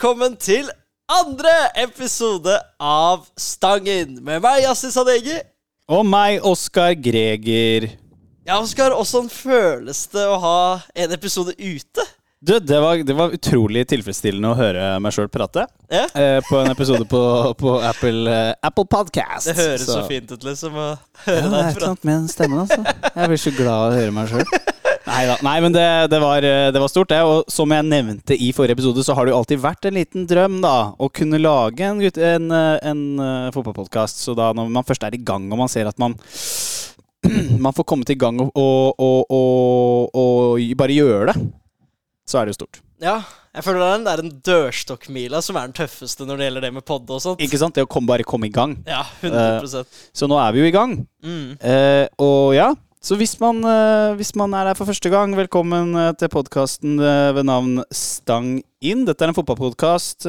velkommen til andre episode av Stangen. Med meg, Yassi Sadegi. Og meg, Oskar Greger. Ja, Oskar, åssen føles det å ha en episode ute? Du, det var, det var utrolig tilfredsstillende å høre meg sjøl prate. Ja. Eh, på en episode på, på Apple, eh, Apple Podcast. Det høres så, fint ut, liksom, å Ja, høre det er deg et eller annet med den stemmen, altså. Jeg blir så glad av å høre meg sjøl. Neida. Nei, men det, det, var, eh, det var stort, det. Og som jeg nevnte i forrige episode, så har det jo alltid vært en liten drøm, da. Å kunne lage en, en, eh, en, en fotballpodkast. Så da når man først er i gang, og man ser at man man får kommet i gang og, og, og, og, bare gjøre det, så er det jo stort. Ja, jeg føler det er den der en dørstokkmila som er den tøffeste når det gjelder det med pod og sånt. Ikke sant? Det å komme, bare komme i gang. Ja, 100% Så nå er vi jo i gang. mm. Uh, og ja, så hvis man, eh, hvis man er her for første gang, velkommen eh, til podkasten eh, ved navn Stang inn. Dette er en fotballpodkast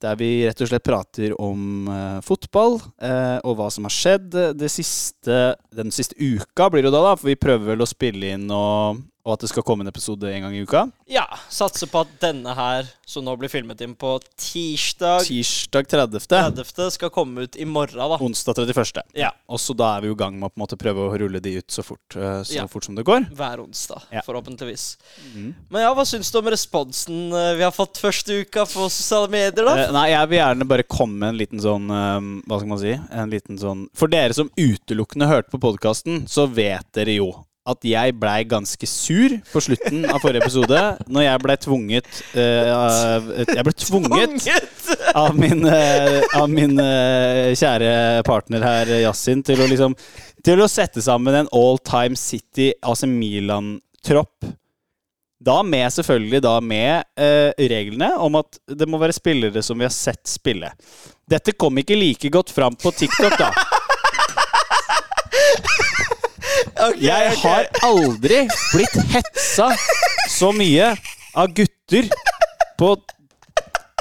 der vi rett og slett prater om fotball og hva som har skjedd siste, den siste uka, blir det da, da, for vi prøver vel å spille inn og, og at det skal komme en episode en gang i uka. Ja, satser på at denne her, som nå blir filmet inn på tirsdag Tirsdag 30. 30., skal komme ut i morgen, da. Onsdag 31. Ja. Og så da er vi i gang med å på en måte prøve å rulle de ut så fort, eh, så Ja. fort som det går. Hver onsdag, Ja. forhåpentligvis. Mm. Men ja, hva syns du om responsen eh, vi har fått første uka på sosiale medier, da? Eh, nei, jeg vil gjerne bare komme med en liten sånn eh, Hva skal man si? En liten sånn For dere som utelukkende hørte på podkasten, så vet dere jo at jeg blei ganske sur på slutten av forrige episode. Når jeg blei tvunget uh, Jeg ble tvunget av min, uh, av min uh, kjære partner her, Yasin, til å liksom Til å sette sammen en all time City AC Milan-tropp. Da med selvfølgelig da med reglene om at det må være spillere som vi har sett spille. Dette kom ikke like godt fram på TikTok, da. Ok, Jeg har aldri blitt hetsa så mye av gutter på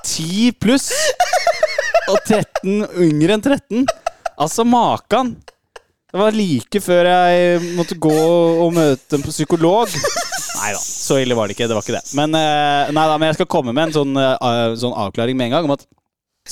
10 pluss og 13 yngre enn 13. Altså, makan. Det var like før jeg måtte gå og møte en psykolog. Nei da, så ille var det ikke. Det var ikke det. Men, eh, nei, da, men jeg skal komme med en sånn, eh, sånn avklaring med en gang om at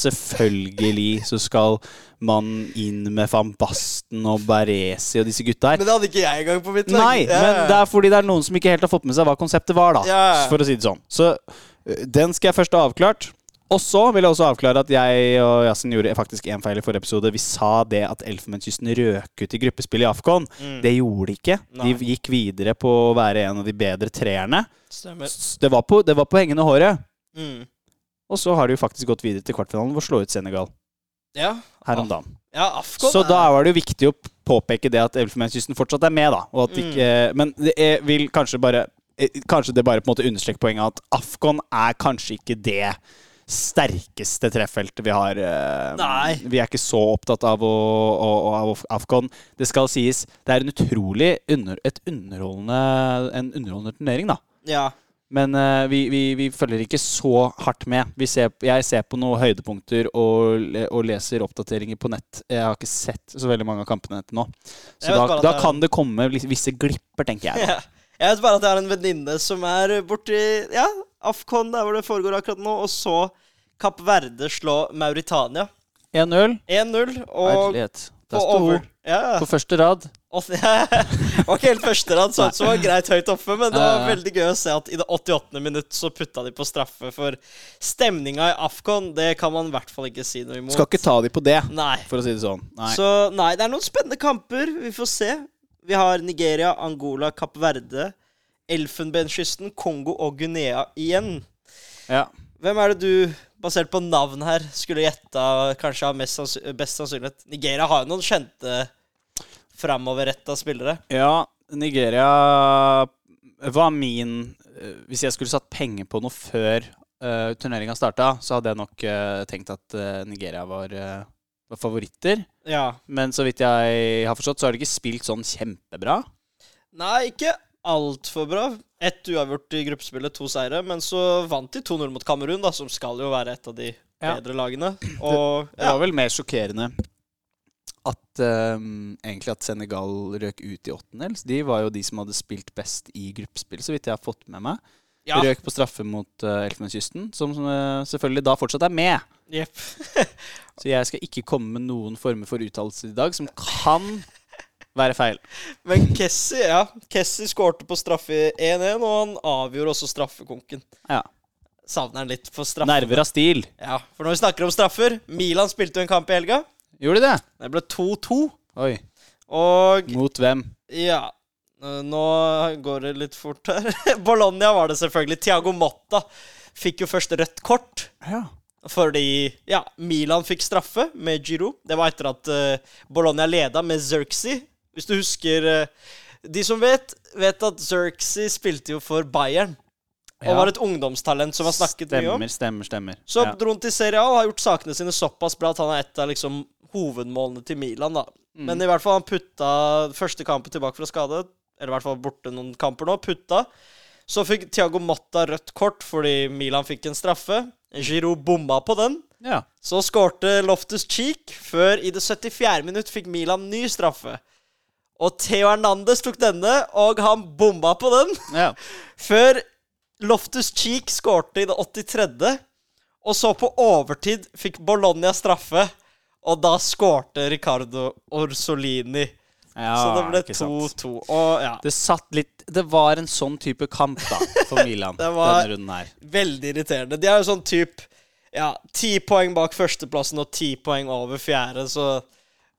selvfølgelig så skal man inn med Van Basten og Baresi og disse gutta her. Men det hadde ikke jeg engang på mitt lag. Nei, yeah. men det er fordi det er noen som ikke helt har fått med seg hva konseptet var, da. Ja. For å si det sånn. Så øh, den skal jeg først ha avklart. Og så vil jeg også avklare at jeg og Yasin gjorde faktisk én feil i forrige episode. Vi sa det at Elfenbenskysten røk ut i gruppespill i Afcon. Mm. Det gjorde de ikke. Nei. De gikk videre på å være en av de bedre treerne. Det var på, det var på hengende håret. Mm. Og så har de jo faktisk gått videre til kvartfinalen for å slå ut Senegal Ja. her om dagen. Ja, Afghan, Så da var det jo viktig å påpeke det at Elfenbenskysten fortsatt er med, da. Og at Mm. ikke, men det vil kanskje bare eh, Kanskje det bare på en måte understreker poenget at Afghan er kanskje ikke det sterkeste treffeltet vi har. eh, Nei. Vi er ikke så opptatt av, å, å, av Afcon. Det skal sies, det er en utrolig under, underholdende, en underholdende turnering, da. Ja. Men uh, vi, vi, vi følger ikke så hardt med. Vi ser, jeg ser på noen høydepunkter og, og leser oppdateringer på nett. Jeg har ikke sett så veldig mange av kampene til nå. Så da, da er- kan det komme visse glipper, tenker jeg. Ja. Jeg vet bare at jeg har en venninne som er borti ja, Afcon, der hvor det foregår akkurat nå, og så Kapp Verde slå Mauritania 1-0. 1-0. Og Herlighet. Der sto hun Ja. på første rad. Var ikke helt første rad, så det var greit høyt oppe, men det var veldig gøy å se at i det 88. minutt så putta de på straffe, for stemninga i Afcon, det kan man i hvert fall ikke si noe imot. Skal ikke ta de på det, Nei. for å si det sånn. Nei. Så nei, det er noen spennende kamper. Vi får se. Vi har Nigeria, Angola, Kapp Verde, Elfenbenskysten, Kongo og Guinea igjen. Ja. Hvem er det du, basert på navn her, skulle gjetta kanskje har mest best sannsynlighet? Nigeria har jo noen kjente framoverretta spillere. ja, Nigeria var min eh, Hvis jeg skulle satt penger på noe før uh, turneringa starta, så hadde jeg nok uh, tenkt at uh, Nigeria var, uh, var favoritter. Ja. Men så vidt jeg har forstått, så har de ikke spilt sånn kjempebra. Nei, ikke altfor bra. Ett uavgjort i gruppespillet, to seire. Men så vant de 2-0 mot Kamerun, da, som skal jo være et av de Ja. bedre lagene. Og Det var vel mer sjokkerende at um, egentlig at Senegal røk ut i åttendels. De var jo de som hadde spilt best i gruppespill, så vidt jeg har fått med meg. Ja. Røk på straffe mot uh, Elfenbenskysten, som uh, selvfølgelig da fortsatt er med. Yep. Så jeg skal ikke komme med noen former for uttalelser i dag som kan være feil. Men Kessie, ja. Kessie skårte på straffe 1-1, og han avgjorde også straffekonken. Ja. Savner han litt for straffe. Nerver av stil. Ja, for når vi snakker om straffer Milan spilte jo en kamp i helga. Gjorde de det? Det ble 2-2. Oi. Og Mot hvem? ja Nå går det litt fort her. Bologna var det selvfølgelig. Tiago Motta fikk jo først rødt kort. Ja. Fordi ja, Milan fikk straffe med Giro. Det var etter at uh, Bologna leda med Zerxi. Hvis du husker uh, De som vet, vet at Zerxi spilte jo for Bayern. Og var et ungdomstalent som har snakket mye om. Stemmer, stemmer, stemmer. Så dro han til Serie A og har gjort sakene sine såpass bra at han er et av liksom hovedmålene til Milan. da Mm. Men i hvert fall han putta første kampen tilbake fra skade, eller i hvert fall borte noen kamper nå, putta. Så fikk Thiago Motta rødt kort fordi Milan fikk en straffe. Giroud bomma på den. ja. Så skårte Loftus Cheek, før i det 74. minutt fikk Milan ny straffe. Og Theo Hernandez tok denne, og han bomma på den. ja. Før Loftus Cheek skårte i det 83. Og så på overtid fikk Bologna straffe. Og da skårte Ricardo Orsolini. ja så det ble 2-2. Ja, Det satt litt Det var en sånn type kamp, da, for Milan Det var- denne runden her. veldig irriterende. De er jo sånn type Ja, ti poeng bak førsteplassen og ti poeng over fjerde, så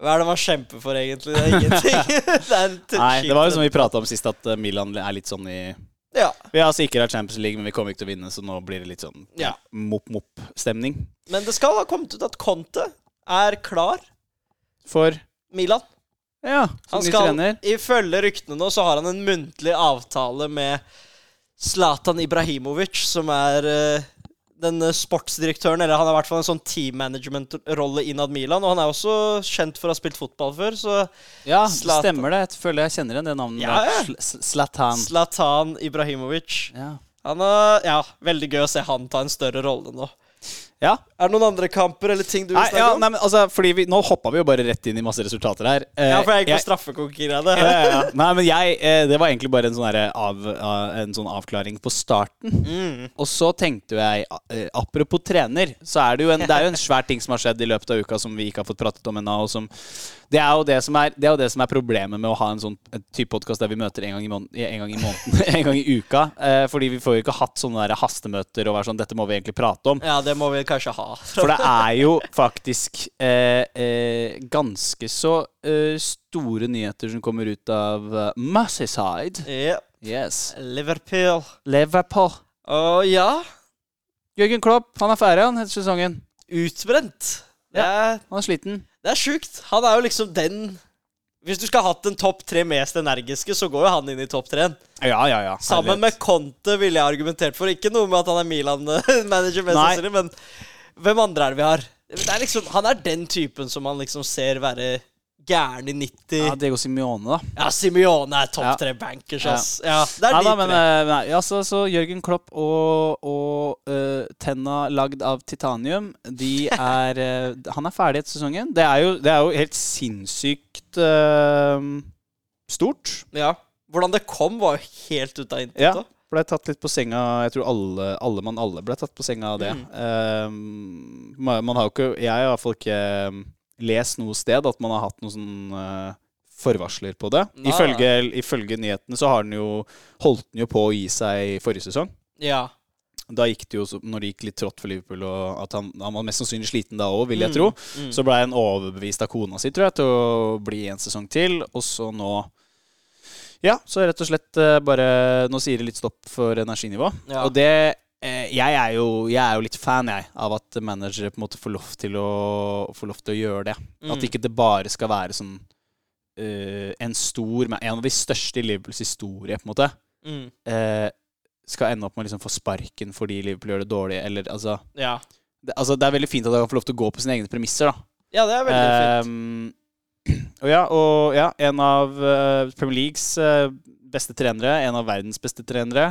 hva er det man kjemper for, egentlig? Det er ingenting. det er Nei, det var jo som vi prata om sist, at eh, Milan er litt sånn i Ja. Vi har sikra Champions League, men vi kommer ikke til å vinne, så nå blir det litt sånn Ja. mopp-mopp-stemning. Men det skal ha kommet ut at Conte er klar. For Milan. Ja, som Han skal, trener. Ifølge ryktene nå så har han en muntlig avtale med Zlatan Ibrahimovic, som er eh, den eh, sportsdirektøren, eller han har i hvert fall en sånn team management-rolle innad Milan. Og han er også kjent for å ha spilt fotball før, så Ja, Zlatan. stemmer det. Jeg føler jeg kjenner igjen det navnet. Ja, ja. Sl- S- Zlatan. Zlatan Ibrahimovic. Ja. Han er, ja, Veldig gøy å se han ta en større rolle nå. Ja. Er det noen andre kamper eller ting du vil snakke ja, om? nei, men altså, fordi vi, Nå hoppa vi jo bare rett inn i masse resultater her. Eh, ja, for jeg gikk på straffekonkurranse. ja, ja, ja. Nei, men jeg eh, Det var egentlig bare en sånn, av, en sånn avklaring på starten. Mm. Og så tenkte jeg eh, Apropos trener, så er det jo en, det er jo en svær ting som har skjedd i løpet av uka som vi ikke har fått pratet om ennå. og som- Det er det som er, det er jo det som er problemet med å ha en sånn type podkast der vi møter en gang i, måneden, en gang i måneden, en gang i uka. Eh, fordi vi får jo ikke hatt sånne der hastemøter og være sånn Dette må vi egentlig prate om. Ja, det må vi kanskje ha. For det er jo faktisk eh, eh, ganske så eh, store nyheter som kommer ut av uh, Merseyside. Ja. Yes. Liverpool. Liverpool. Å ja. Jørgen Klopp, han er ferdig, han, etter sesongen. Utbrent. Er, Han er sliten. Det er sjukt. Han er jo liksom den Hvis du skal ha hatt den topp tre mest energiske, så går jo han inn i topp tre. Ja, ja, ja. Sammen med Conte ville jeg argumentert for. Ikke noe med at han er Milan-manager, mest sannsynlig, men hvem andre er det vi har? Det er liksom, han er den typen som man liksom ser være gæren i 90 Ja, Diego Simione, da. Ja, Simeone er topp tre bankers, ass. Ja, det er Ja, da, men, eh, nei, ja, så, så Jørgen Klopp og, og uh, tenna lagd av titanium, de er uh, Han er ferdig etter sesongen. Det er jo, det er jo helt sinnssykt uh, stort. Ja. Hvordan det kom, var jo helt ut av intet. Ja. Ble tatt litt på senga Jeg tror alle, alle mann alle ble tatt på senga av det. Mm. Um, man, har jo ikke Jeg har i hvert fall ikke lest noe sted at man har hatt noen sånn eh, forvarsler på det. Nei. Ifølge, ifølge nyhetene så har den jo holdt den jo på å gi seg i forrige sesong. Ja. Da gikk det jo, når det gikk litt trått for Liverpool, og at han, han var mest sannsynlig sliten da òg, vil jeg Mm, tro, mm. så blei han overbevist av kona si, tror jeg, til å bli en sesong til. Og så nå Ja, så rett og slett eh, bare Nå sier det litt stopp for energinivå. Ja. Og det jeg, er jo, jeg er jo litt fan jeg, av at managere på en måte får lov til å, lov til å gjøre det. Mm. At ikke det bare skal være sånn uh, en stor En av de største i Liverpools historie, på en måte Mm. uh, skal ende opp med å liksom få sparken fordi Liverpool gjør det dårlig. Eller, altså, Ja. det, altså, det er veldig fint at han får lov til å gå på sine egne premisser. Da. ja, det er veldig fint. Ehm, og ja, og ja, en av uh, Premier Leagues eh, beste trenere, en av verdens beste trenere.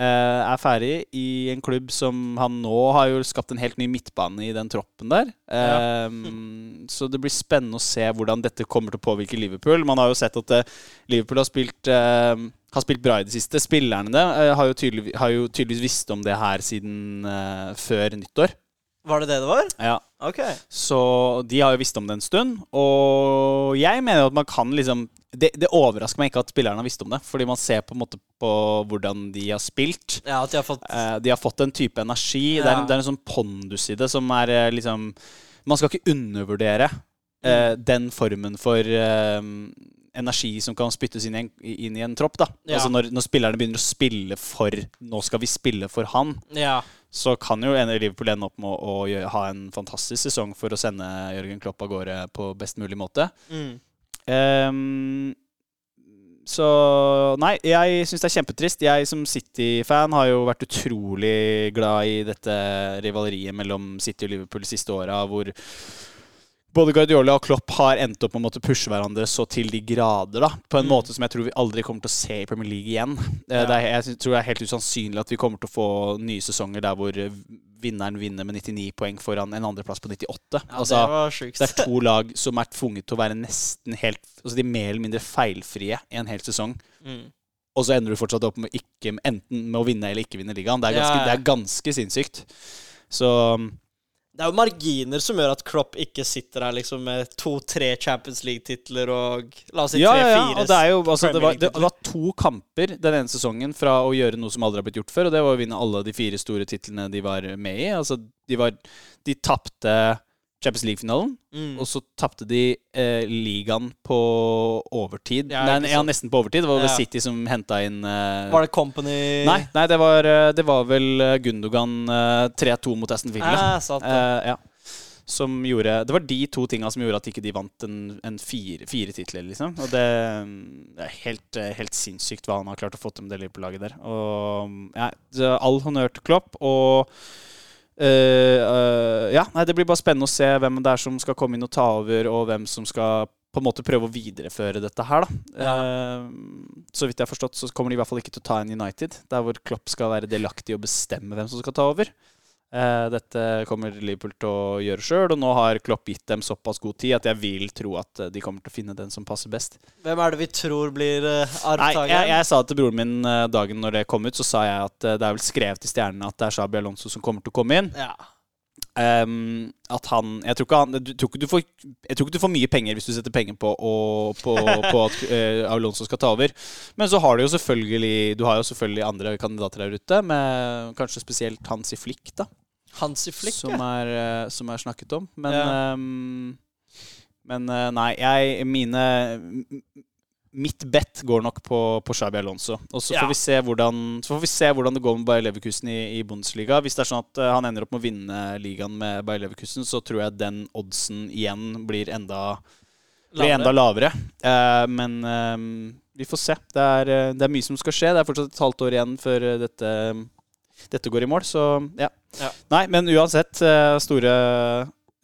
Eh, er ferdig i en klubb som han nå har jo skapt en helt ny midtbane i den troppen der. Ja. Eh, Så det blir spennende å se hvordan dette kommer til å påvirke Liverpool. Man har jo sett at uh, Liverpool har spilt uh, har spilt bra i det siste. Spillerne eh, har, jo tydelig, har jo tydeligvis visst om det her siden før nyttår. Var det det det var? Ja. Ok. Så de har jo visst om det en stund. Og jeg mener at man kan liksom det, det overrasker meg ikke at spillerne har visst om det, fordi man ser på en måte på hvordan de har spilt. Ja, at de har fått Eh, de har fått en type energi. Det, er, en- det er en sånn pondus i det som er eh, liksom Man skal ikke undervurdere eh, den formen for eh, energi som kan spyttes inn i en, inn i en tropp. da Ja. Altså når, når spillerne begynner å spille for Nå skal vi spille for han Ja. så kan jo en- Liverpool ende opp med å, å ha en fantastisk sesong for å sende Jørgen Klopp av gårde på best mulig måte. Mm. Ehm, så nei, jeg syns det er kjempetrist. Jeg som City-fan har jo vært utrolig glad i dette rivaleriet mellom City og Liverpool de siste åra, hvor både Guardiola og Klopp har endt opp med å måtte pushe hverandre så til de grader. da På en Mm. måte som jeg tror vi aldri kommer til å se i Premier League igjen. Eh, Ja. Er, jeg tror det er helt usannsynlig at vi kommer til å få nye sesonger der hvor eh, vinneren vinner med 99 poeng foran en andreplass på 98. ja altså, det det er to lag som er tvunget til å være nesten helt Altså de er mer eller mindre feilfrie i en hel sesong. Mm. Og så ender du fortsatt opp med ikke, enten med å vinne eller ikke vinne ligaen. Det er ganske, ja. det er ganske sinnssykt. Så Det er jo marginer som gjør at Klopp ikke sitter her liksom med to-tre Champions League-titler og La oss si ja, ja, ja. tre-fire Og det, er jo, altså, det, var, det var to kamper den ene sesongen fra å gjøre noe som aldri har blitt gjort før, og det var å vinne alle de fire store titlene de var med i. Altså, de var De tapte Champions League-finalen, Mm. og så tapte de eh, ligaen på overtid. Ja, nei, ja, nesten på overtid. Det var vel Ja. City som henta inn eh, Var det Company Nei, nei det, var, eh, det var vel eh, Gundogan eh, 3-2 mot Aston Villa. Ah. Eh, ja. Som gjorde Det var de to tinga som gjorde at ikke de vant en, en fire, fire titler, liksom. Og det, mm, det er helt, helt sinnssykt hva han har klart å få til med det Liverpool-laget der. Og mm, ja, all honnør til Klopp. Og ja, nei, det blir bare spennende å se hvem det er som skal komme inn og ta over, og hvem som skal på en måte prøve å videreføre dette her, da. Eh, så vidt jeg har forstått, så kommer de i hvert fall ikke til å ta en United, der hvor Klopp skal være delaktig og bestemme hvem som skal ta over. Eh, dette kommer Liverpool til å gjøre sjøl, og nå har Klopp gitt dem såpass god tid at jeg vil tro at eh, de kommer til å finne den som passer best. Hvem er det vi tror blir uh, arvtakeren? jeg, jeg sa til broren min eh, dagen når det kom ut, så sa jeg at eh, det er vel skrevet i stjernene at det er Shabi Alonso som kommer til å komme inn. Ja. Um, at han Jeg tror ikke han du, tror ikke du får, Jeg tror ikke du får mye penger hvis du setter penger på, og, på, på at uh, Alonso skal ta over. Men så har du jo selvfølgelig Du har jo selvfølgelig andre kandidater der ute, med kanskje spesielt Hansi Flick, da. Hansi Flick, som, er, eh, som er snakket om. Men, Ja. um, men eh, nei, jeg Mine Mitt bet går nok på, på Xabi Alonso. Og så Ja. får vi se hvordan Så får vi se hvordan det går med Bayer Leverkusen i, i Bundesliga. Hvis det er sånn at eh, han ender opp med å vinne ligaen med Bayer Leverkusen, så tror jeg den oddsen igjen blir enda, blir enda lavere. Eh, men um, vi får se. Det er, det er mye som skal skje. Det er fortsatt et halvt år igjen før dette, dette går i mål, så ja. Ja. Nei, men uansett, eh, store,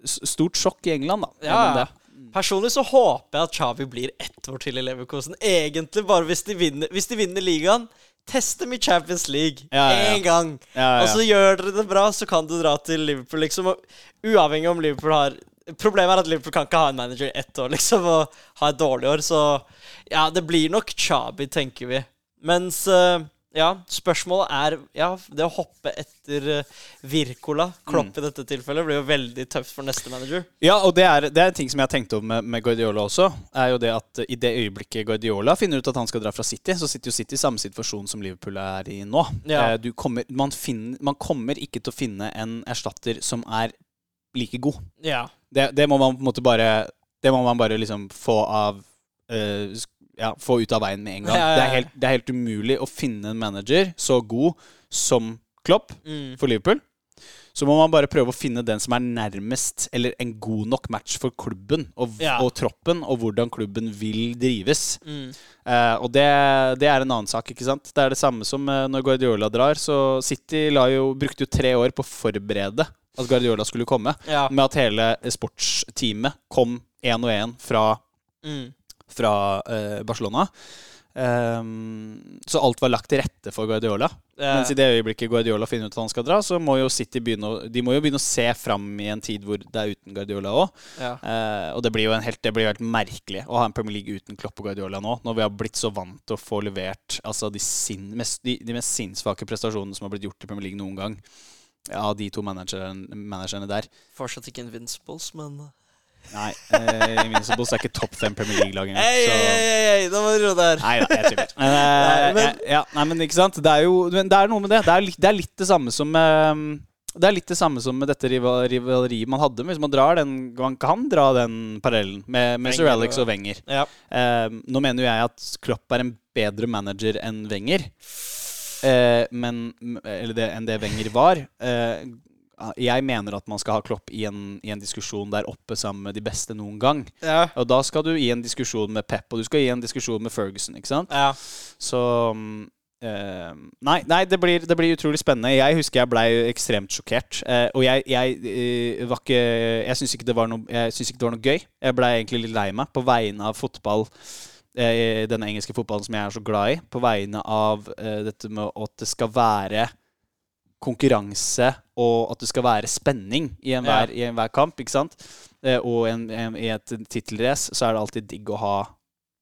stort sjokk i England, da. Ja, ja. Personlig så håper jeg at Xavi blir ett år til i Leverkosen. Egentlig bare hvis de vinner, hvis de vinner ligaen. Test dem i Champions League Ja, ja, ja. gang. Ja, ja, Og så gjør dere det bra, så kan du dra til Liverpool, liksom. Uavhengig om Liverpool har Problemet er at Liverpool kan ikke ha en manager i ett år, liksom, og ha et dårlig år. Så ja, det blir nok Chabi, tenker vi. Mens eh, ja, spørsmålet er Ja, det å hoppe etter Virkola, Klopp Mm. i dette tilfellet, blir jo veldig tøft for neste manager. Ja, og det er, det er en ting som jeg har tenkt over med, med Guardiola også. Er jo det at I det øyeblikket Guardiola finner ut at han skal dra fra City, så sitter jo City i samme situasjon som Liverpool er i nå. Ja. Eh, Du kommer, man, finner, man kommer ikke til å finne en erstatter som er like god. Ja. Det, det må man på en måte bare Det må man bare liksom få av eh, sk- Ja, få ut av veien med en gang. Ja, ja. Det, er helt, det er helt umulig å finne en manager så god som Klopp Mm. for Liverpool. Så må man bare prøve å finne den som er nærmest, eller en god nok match for klubben og, og troppen, og hvordan klubben vil drives. Mm. Eh, og det, det er en annen sak, ikke sant? Det er det samme som eh, når Guardiola drar. Så City la jo, brukte jo tre år på å forberede at Guardiola skulle komme. Med at hele sportsteamet kom én og én fra, Mm. Fra eh, Barcelona. Um, så alt var lagt til rette for Guardiola. Mens i det øyeblikket Guardiola finner ut at han skal dra, så må jo City begynne å, de må jo begynne å se fram i en tid hvor det er uten Guardiola òg. ja. og det blir jo en helt, det blir helt merkelig å ha en Premier League uten Klopp og Guardiola nå, når vi har blitt så vant til å få levert altså, de, sin, mest, de, de mest sinnssvake prestasjonene som har blitt gjort i Premier League noen gang. Av de to managerne, managerne der. Fortsatt ikke Invincibles, men Nei, eh, Invincibles er ikke topp fem Premier League-lag engang. Hei, hei, hei, nå må du roe deg her. Nei da, jeg tuller. Men, eh, Nei, men- ja, nei, men ikke sant. Det er jo men det er noe med det. Det er litt det, er litt det samme som eh, det er litt det samme som med dette rival- rivaleriet man hadde. Hvis man drar den Man kan dra den parallellen med, med Sir Alex og Wenger. Ja. Eh, nå mener jo jeg at Klopp er en bedre manager enn Wenger. Eh, men, eller det, enn det Wenger var. Eh, jeg mener at man skal ha Klopp i en, i en diskusjon der oppe sammen med de beste noen gang. Ja. Og da skal du i en diskusjon med Pep, og du skal i en diskusjon med Ferguson. ikke sant? ja. Så mm, eh, Nei, nei det, blir, det blir utrolig spennende. Jeg husker jeg blei ekstremt sjokkert. eh, og jeg, jeg eh, var ikke Jeg syns ikke, ikke det var noe gøy. Jeg blei egentlig litt lei meg på vegne av fotball. eh, denne engelske fotballen som jeg er så glad i. På vegne av uh, dette med at det skal være konkurranse, og at det skal være spenning i enhver, ja. en kamp. ikke sant? Eh, og en, en, i et tittelrace så er det alltid digg å ha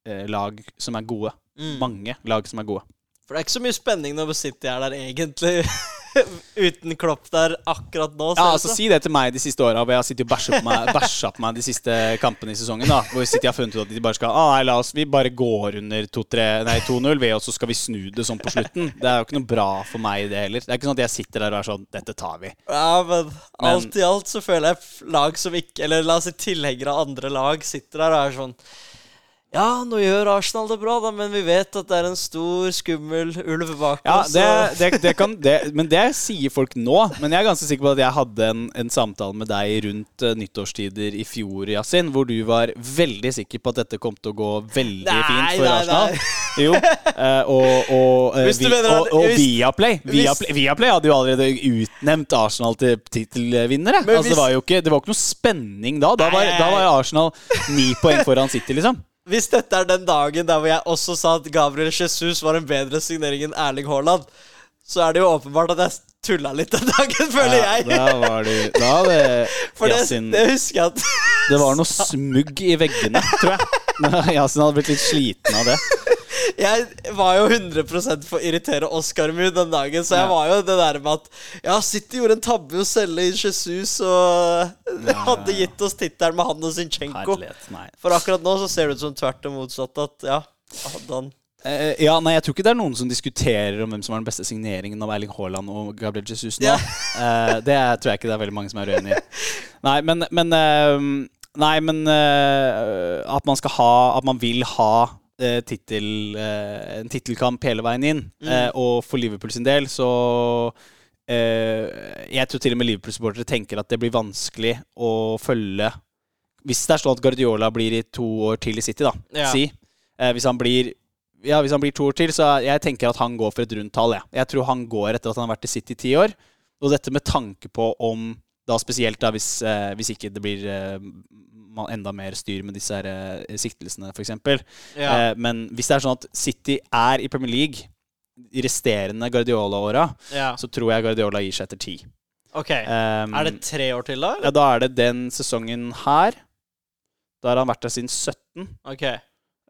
eh, lag som er gode. Mm. Mange lag som er gode. For det er ikke så mye spenning når City er der egentlig. Uten Klopp der akkurat nå. Ja, altså. Si det til meg de siste åra, hvor jeg har sittet og bæsja på, meg- på meg de siste kampene i sesongen. da Hvor City har funnet ut at de bare skal ah, Nei, la oss vi bare går under 2-3 Nei, 2-0, og så skal vi snu det sånn på slutten. Det er jo ikke noe bra for meg, det heller. Det er ikke sånn at jeg sitter der og er sånn Dette tar vi. Ja, men alt i alt så føler jeg lag som ikke Eller la oss si tilhengere av andre lag sitter der og er sånn Ja, nå gjør Arsenal det bra, da, men vi vet at det er en stor, skummel ulv bak Ja, oss. det, det, det kan, det, men det sier folk nå. Men jeg er ganske sikker på at jeg hadde en, en samtale med deg rundt uh, nyttårstider i fjor, Yasin, hvor du var veldig sikker på at dette kom til å gå veldig Nei, fint for nei, Arsenal. nei. Jo. uh, og og, uh, vi, og, og hvis- Viaplay, Viaplay Viaplay hadde jo allerede utnevnt Arsenal til tittelvinnere. Altså, det, var jo ikke, det var ikke noe spenning da. Da var, da var Arsenal ni poeng foran City, liksom. Hvis dette er den dagen der hvor jeg også sa at Gabriel Jesus var en bedre signering enn Erling Haaland, så er det jo åpenbart at jeg tulla litt den dagen, føler Ja, jeg. da var det, Da det For det, Yasin det husker jeg at Det var noe smugg i veggene, tror jeg. Yasin hadde blitt litt sliten av det. Jeg var jo 100 for å irritere Oscar mye den dagen, så jeg Ja. var jo det der med at Ja, City gjorde en tabbe å selge Jesus og hadde gitt oss tittelen med han og Zinchenko. For akkurat nå så ser det ut som tvert og motsatt at ja, hadde han Uh, ja, nei, jeg tror ikke det er noen som diskuterer om hvem som var den beste signeringen av Erling Haaland og Gabriel Jesus nå. Yeah. uh, det tror jeg ikke det er veldig mange som er uenig i. Nei, men, men uh, Nei, men eh, at man skal ha At man vil ha eh, tittel, eh, en tittelkamp hele veien inn. Eh, og for Liverpool sin del så eh, Jeg tror til og med Liverpool-supportere tenker at det blir vanskelig å følge Hvis det er sånn at Guardiola blir i to år til i City, da, Ja. si. Hvis han blir ja, hvis han blir to år til, så jeg tenker at han går for et rundt tall. Jeg. jeg tror han går etter at han har vært i City i ti år. Og dette med tanke på om da spesielt da hvis, eh, hvis ikke det blir eh, enda mer styr med disse her, eh, siktelsene, f.eks. Ja. Eh, men hvis det er sånn at City er i Premier League i resterende Guardiola-åra, ja. så tror jeg Guardiola gir seg etter ti. Ok. Um, er det tre år til, da? ja, da er det den sesongen her. Da har han vært der siden 17. Ok.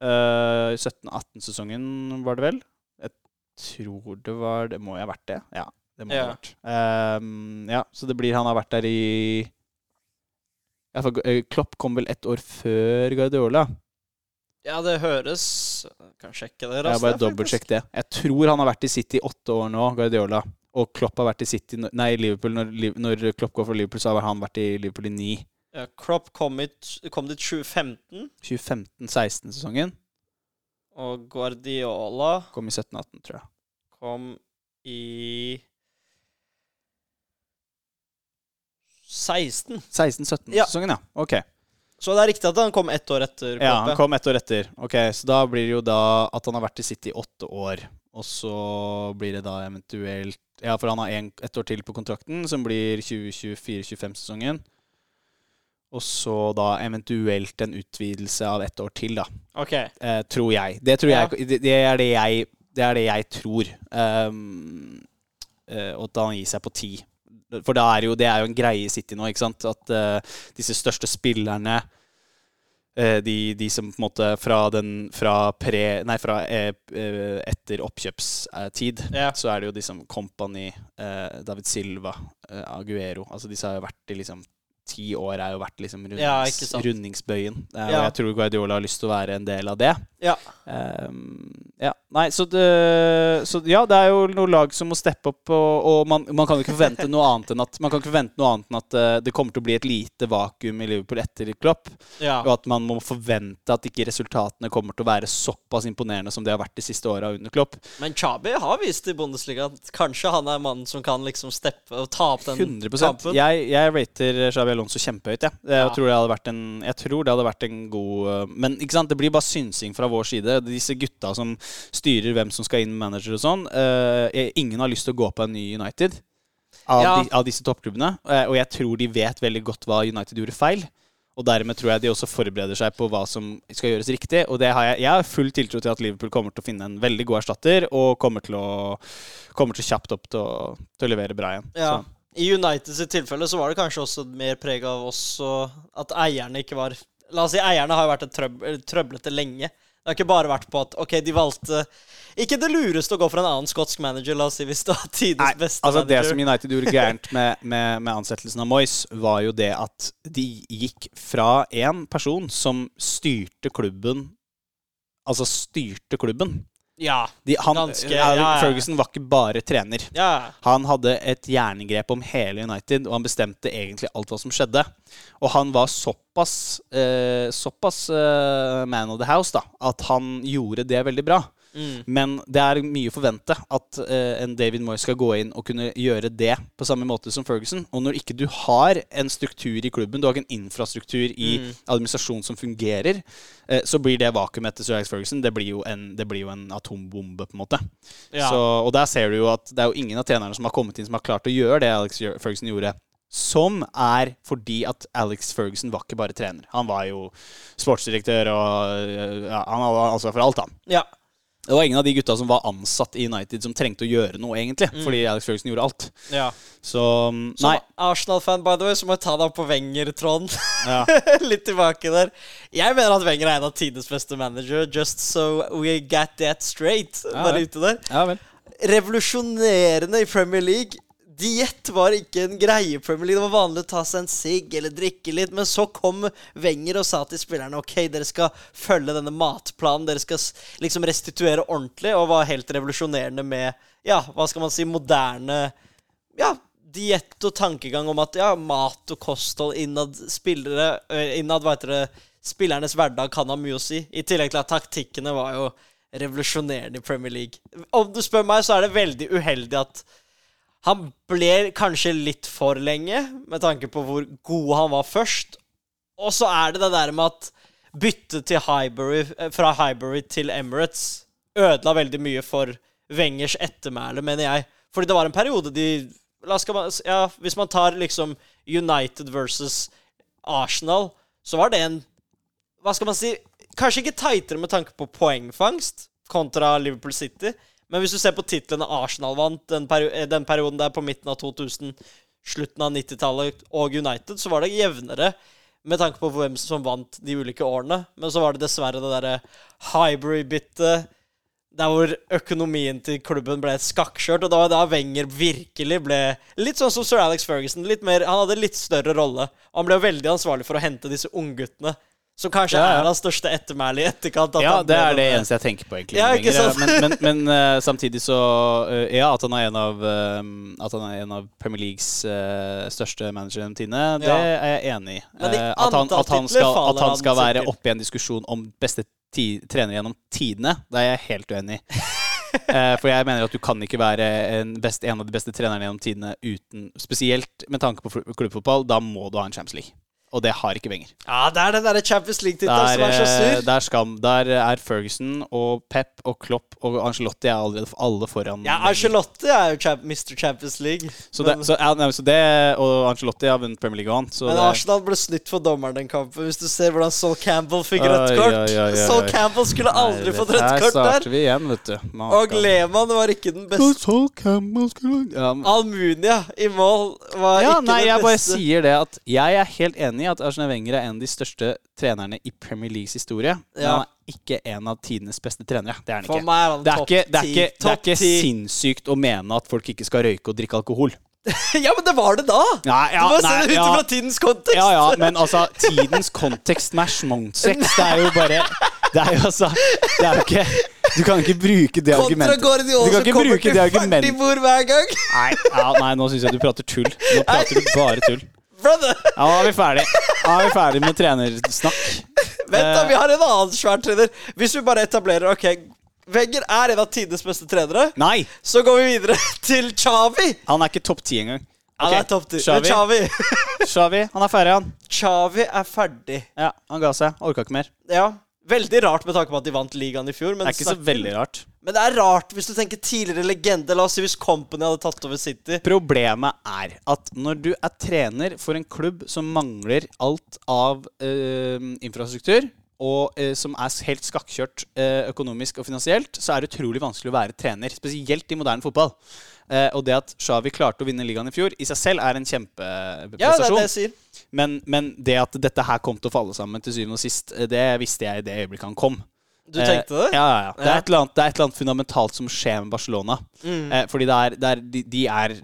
Uh, 17-18-sesongen var det vel? Jeg tror det var Det må jo ha vært det. Ja, det må Ja. ha vært. Um, ja, så det blir Han har vært der i ja, eh, Klopp kom vel ett år før Guardiola. Ja, det høres Kan sjekke det Jeg raskt. bare der, faktisk. dobbeltsjekk det. Jeg tror han har vært i City i åtte år nå, Guardiola. Og Klopp har vært i City Nei, Liverpool når, når Klopp går for Liverpool, så har han vært i Liverpool i ni. Ja, Klopp kom, i, kom dit 2015, 2015-16-sesongen. og Guardiola Kom i 17-18, tror jeg. kom i 16. 16-17-sesongen, ja. Ok. Så det er riktig at han kom ett år etter Ja, han kom ett år etter. Ok, Så da blir det jo da at han har vært i City i åtte år. Og så blir det da eventuelt Ja, for han har en, ett år til på kontrakten, som blir 2024-25-sesongen. Og så da eventuelt en utvidelse av ett år til, da. Ok. Eh, tror jeg. Det, tror Ja. jeg, det, det, er det, jeg, det er det jeg tror. Um, og at han gir seg på ti. For det er jo, det er jo en greie i City nå, ikke sant? At uh, disse største spillerne uh, de, de som på en måte fra den Fra pre Nei, fra eh, etter oppkjøpstid, Ja. så er det jo de som Company, David Silva, Aguero Altså disse har jo vært i liksom Ti år er jo vært liksom rundings, Ja, rundingsbøyen. Eh, Ja. Og jeg tror Guardiola har lyst til å være en del av det. Ja. Um, ja, nei, så, det, så ja, det er jo noen lag som må steppe opp, og, og man, man kan jo ikke forvente noe annet enn at Man kan ikke forvente noe annet enn at uh, det kommer til å bli et lite vakuum i Liverpool etter Klopp, Ja. og at man må forvente at ikke resultatene kommer til å være såpass imponerende som de har vært de siste åra under Klopp. Men Chabi har vist i Bundesliga at kanskje han er mannen som kan liksom steppe og ta opp den 100 kampen. Jeg, jeg rater Xabi Alonso kjempehøyt. Ja. Jeg, Ja. tror en, jeg tror det hadde vært en god eh, Men ikke sant, det blir bare synsing fra vår side. Disse gutta som styrer hvem som skal inn med manager og sånn. eh, ingen har lyst til å gå på en ny United av, Ja. de, av disse toppklubbene. eh, og jeg tror de vet veldig godt hva United gjorde feil. Og dermed tror jeg de også forbereder seg på hva som skal gjøres riktig. Og det har jeg, jeg har full tiltro til at Liverpool kommer til å finne en veldig god erstatter, og kommer til å kommer til kjapt opp til å, til å levere bra igjen. Ja. Så. I United sitt tilfelle så var det kanskje også mer preg av oss og at eierne ikke var La oss si eierne har jo vært et trøb trøblete lenge. Det har ikke bare vært på at OK, de valgte ikke det lureste å gå for en annen skotsk manager, la oss si, hvis det var tidenes Nei, beste altså Det som United gjorde gærent med, med, med ansettelsen av Moyes, var jo det at de gikk fra en person som styrte klubben Altså styrte klubben. Ja. De, han, Ganske- ja, ja. Ferguson var ikke bare trener. Ja. Han hadde et jerngrep om hele United, og han bestemte egentlig alt hva som skjedde. Og han var såpass, eh, såpass eh, man of the house da, at han gjorde det veldig bra. Mm. Men det er mye å forvente at eh, en David Moyes skal gå inn og kunne gjøre det på samme måte som Ferguson. Og når ikke du har en struktur i klubben, du har ikke en infrastruktur i Mm. administrasjon som fungerer, eh, så blir det vakuumet etter Sir Alex Ferguson det blir, jo en, det blir jo en atombombe, på en måte. Ja. Så, og der ser du jo at det er jo ingen av trenerne som har kommet inn som har klart å gjøre det Alex Ferguson gjorde. Som er fordi at Alex Ferguson var ikke bare trener. Han var jo sportsdirektør og ja, Han hadde ansvar for alt, han. ja. Det var ingen av de gutta som var ansatt i United som trengte å gjøre noe, egentlig. Mm. Fordi Alex Ferguson gjorde alt. ja. Så nei. Som. Arsenal-fan, by the way, så må jeg ta deg opp på Wenger-tråden. Ja. Litt tilbake der. Jeg mener at Wenger er en av tidenes beste manager, just so we get that straight. Ja, der ute der. ja vel. Revolusjonerende i Premier League. Diett var ikke en greie i Premier League. Det var vanlig å ta seg en sigg eller drikke litt. Men så kom Wenger og sa til spillerne OK, dere skal følge denne matplanen. Dere skal liksom restituere ordentlig. Og var helt revolusjonerende med Ja, hva skal man si moderne Ja, diett og tankegang om at ja, mat og kosthold innad spillere Innad, hva heter det Spillernes hverdag kan ha mye å si. I tillegg til at taktikkene var jo revolusjonerende i Premier League. Om du spør meg, så er det veldig uheldig at han ble kanskje litt for lenge, med tanke på hvor god han var først. Og så er det det der med at byttet eh, fra Highbury til Emirates ødela veldig mye for Wengers ettermæle, mener jeg. Fordi det var en periode de man, ja, Hvis man tar liksom United versus Arsenal, så var det en Hva skal man si? Kanskje ikke tightere med tanke på poengfangst kontra Liverpool City. Men hvis du ser på titlene Arsenal vant den, peri eh, den perioden der på midten av 2000, slutten av 90-tallet og United, så var det jevnere med tanke på hvem som vant de ulike årene. Men så var det dessverre det derre Hybrid-byttet. der hvor økonomien til klubben ble skakkskjørt. Og da var da Wenger virkelig ble Litt sånn som sir Alex Ferguson. Litt mer, han hadde litt større rolle. Han ble veldig ansvarlig for å hente disse ungguttene. Som kanskje Ja, ja. er hans største ettermæle i etterkant. at Ja, det er det eneste jeg tenker på, egentlig. Ja? Men, men, men uh, samtidig så uh, Ja, at han er en av, uh, at han er en av Premier Leagues største managere gjennom tidene, det er jeg enig i. Eh, at, han, at han skal, at han skal være oppe i en diskusjon om beste ti trener gjennom tidene, det er jeg helt uenig i. For jeg mener at du kan ikke være en, best, en av de beste trenerne gjennom tidene uten Spesielt med tanke på klubbfotball, da må du ha en Champions League. Og det har ikke Wenger. Ja, det er den derre Champions League-tittelen som er så sur. Det er skam, der er Ferguson og Pep og Klopp og Angelotti er allerede alle foran. Ja. Angelotti er jo Mr. Champions League. Så det, så, ja, nei, så det Og Angelotti har vunnet Premier League og annet. Men Arsenal ble snytt for dommeren den kampen. Hvis du ser hvordan Saul Campbell fikk rødt kort. oi, oi, oi, Saul. Campbell skulle aldri Nei, fått rødt kort der. vi igjen, vet du. Man Og Lehmann var ikke den beste. Saul Campbell skulle- ja, Almunia i mål var ja, ikke nei, den jeg bare sier det at jeg er helt enig i at Arsene Wenger er en av de største trenerne i Premier Leagues historie. Men han er ikke en av tidenes beste trenere. Det er han For ikke. meg er han Det er topp ikke, det er ikke, det er Topp ikke sinnssykt å mene at folk ikke skal røyke og drikke alkohol. ja, men det var det da! Nei, ja, du må se nei, det ut ja. fra tidens kontekst. Ja, ja, men altså Tidens kontekst med schmonsex, det er jo bare Det er jo altså Det er jo ikke Du kan ikke bruke det Kontra argumentet. Guardiola Du kan som ikke kommer bruke til det argumentet. hver gang. Nei, ja, nei, nå syns jeg du prater tull. Nå prater du bare tull. Brother. Ja, nå er vi ferdig. Nå er vi ferdig med trenersnakk. Vent, da, Eh. vi har en annen svær trener. Hvis vi bare etablerer Ok, Wenger er en av tidenes beste trenere. Nei! Så går vi videre til Chavi. Han er ikke topp ti engang. Han er topp 10. Xavi. Men Xavi. Han er ferdig, han. Xavi er ferdig. Ja, Han ga seg. Orka ikke mer. Ja. Veldig rart med tanke på at de vant ligaen i fjor. Men, Det er ikke så veldig rart. men det er rart hvis du tenker tidligere legende. La oss si hvis Company hadde tatt over City. Problemet er at når du er trener for en klubb som mangler alt av øh, infrastruktur, og øh, som er helt skakkjørt øh, økonomisk og finansielt, så er det utrolig vanskelig å være trener. Spesielt i moderne fotball. Eh, og det at Xavi klarte å vinne ligaen i fjor, i seg selv er en kjempeprestasjon. Ja, det er det jeg sier. men, men det at dette her kom til å falle sammen til syvende og sist, eh, det visste jeg i det øyeblikket han kom. Du tenkte det? Eh, ja, ja, ja. Det, er annet, det er et eller annet fundamentalt som skjer med Barcelona. Mm. Eh, fordi det er, det er de, de er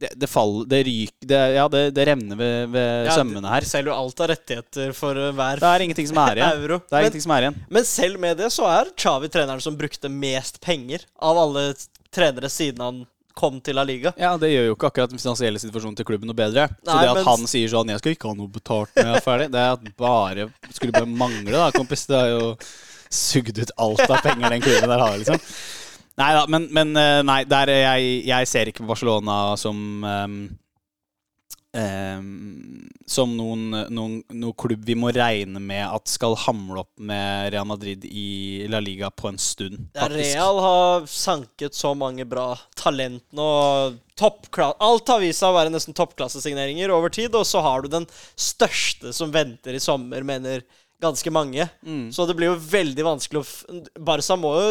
det, det faller Det ryker det, Ja, det, det remner ved, ved Ja, sømmene her. Selv alt av rettigheter for hver Det er ingenting som er igjen. euro. Det er Men, ingenting som er igjen. men selv med det så er Xavi treneren som brukte mest penger av alle trenere siden han kom til La Liga. Ja, Det gjør jo ikke akkurat den finansielle situasjonen til klubben noe bedre. Så Nei, det at men- han sier sånn 'Jeg skal ikke ha noe betalt når jeg er ferdig', det er at bare skulle bare mangle, da, kompis. Det har jo sugd ut alt av penger den klubben der har, liksom. Nei da, men, men eh, nei, der er jeg, jeg ser ikke på Barcelona som um, um, som noen, noen, noen klubb vi må regne med at skal hamle opp med Real Madrid i La Liga på en stund. Faktisk. Real har sanket så mange bra talent nå. Alt har vist seg å være nesten toppklassesigneringer over tid, og så har du den største som venter i sommer, mener ganske mange. Mm. Så det blir jo veldig vanskelig å Barca må jo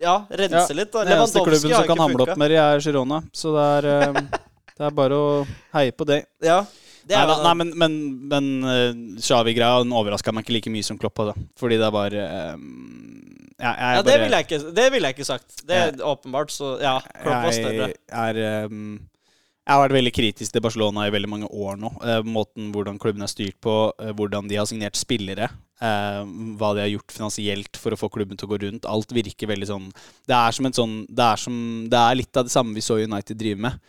ja, rense Ja, litt. da. Den eneste klubben som kan hamle opp med det, er Girona. Så det er, ehm, det er bare å heie på det. Ja, det Nei, nei, men, men, men uh, Xavi-greia overraska meg ikke like mye som Kloppa. Da. Fordi det er bare ehm, ja, Ja, det ville jeg ikke, jeg ikke sagt. Det er åpenbart, så ja. Kloppa var større. jeg er ehm, Jeg har vært veldig kritisk til Barcelona i veldig mange år nå. Eh, måten hvordan klubben er styrt på, eh, hvordan de har signert spillere. eh, hva de har gjort finansielt for å få klubben til å gå rundt. Alt virker veldig sånn Det er som en sånn Det er, som, det er litt av det samme vi så United drive med.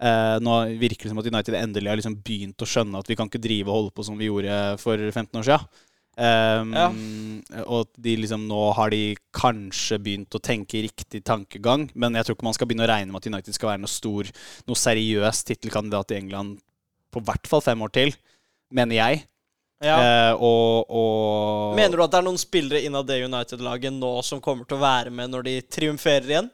Nå virker det som at United endelig har liksom begynt å skjønne at vi kan ikke drive og holde på som vi gjorde for 15 år siden. Um, Og at de liksom nå har de kanskje begynt å tenke riktig tankegang. Men jeg tror ikke man skal begynne å regne med at United skal være noe stor, noe seriøs tittelkandidat i England på hvert fall fem år til, mener jeg. Ja. Eh, og, og Mener du at det er noen spillere innad det United-laget nå som kommer til å være med når de triumferer igjen?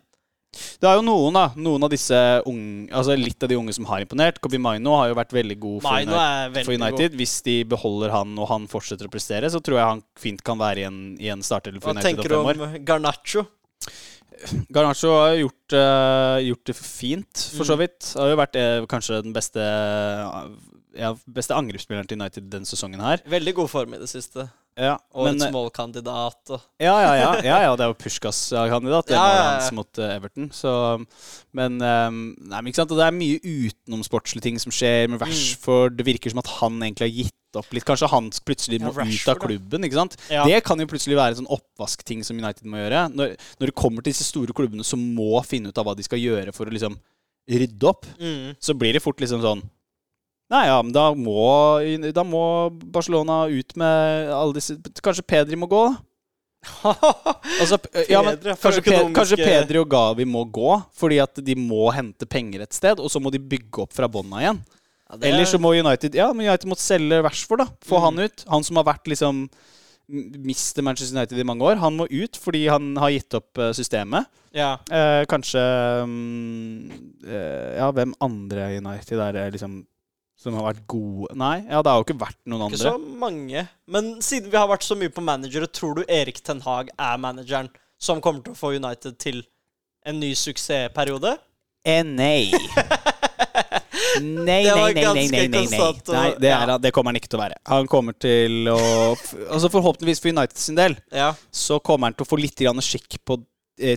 Det er jo noen, da. Noen av disse unge Altså litt av de unge som har imponert. Kobi Maino har jo vært veldig god for, Maino United, er veldig for United. Hvis de beholder han og han fortsetter å prestere, så tror jeg han fint kan være i en, i en startelver for Hva United om tenker du om Garnaccio? Garnaccio har gjort, uh, gjort det fint, for så Mm. vidt. Har jo vært eh, kanskje den beste ja, beste angrepsspilleren til United denne sesongen her. Veldig god form i det siste. Ja, Årets men, eh, målkandidat og ja, ja, ja, ja, ja, det er jo Puskas-kandidat. Det Ja, målet hans mot eh, Everton. Så, men, eh, nei, men det er mye utenomsportslige ting som skjer med Mm. Det virker som at han egentlig har gitt opp litt. Kanskje han plutselig må ut av klubben. Det kan jo plutselig være en sånn oppvaskting som United må gjøre. Når, når det kommer til disse store klubbene som må finne ut av hva de skal gjøre for å liksom rydde opp, mm. så blir det fort liksom sånn Nei, ja, men da må, da må Barcelona ut med alle disse Kanskje Pedri må gå, da? Altså, ja, men, kanskje, økonomiske- kanskje Pedri og Gavi må gå fordi at de må hente penger et sted, og så må de bygge opp fra bånda igjen. Ja, er... Eller er- så må United Ja, men United måtte selge Rashford, da. Få Mm. han ut. Han som har vært liksom Mister Manchester United i mange år. Han må ut fordi han har gitt opp eh, systemet. Ja. Eh, kanskje um, eh, Ja, hvem andre i United er liksom som har vært gode Nei, ja, det har jo ikke vært noen Ikke så mange. Men siden vi har vært så mye på managere, tror du Erik Ten Hag er manageren som kommer til å få United til en ny suksessperiode? Eh, nei. Nei, nei, nei, nei, nei, nei, det, er, det kommer han ikke til å være. Han kommer til å Altså Forhåpentligvis for United sin del Ja. så kommer han til å få litt skikk på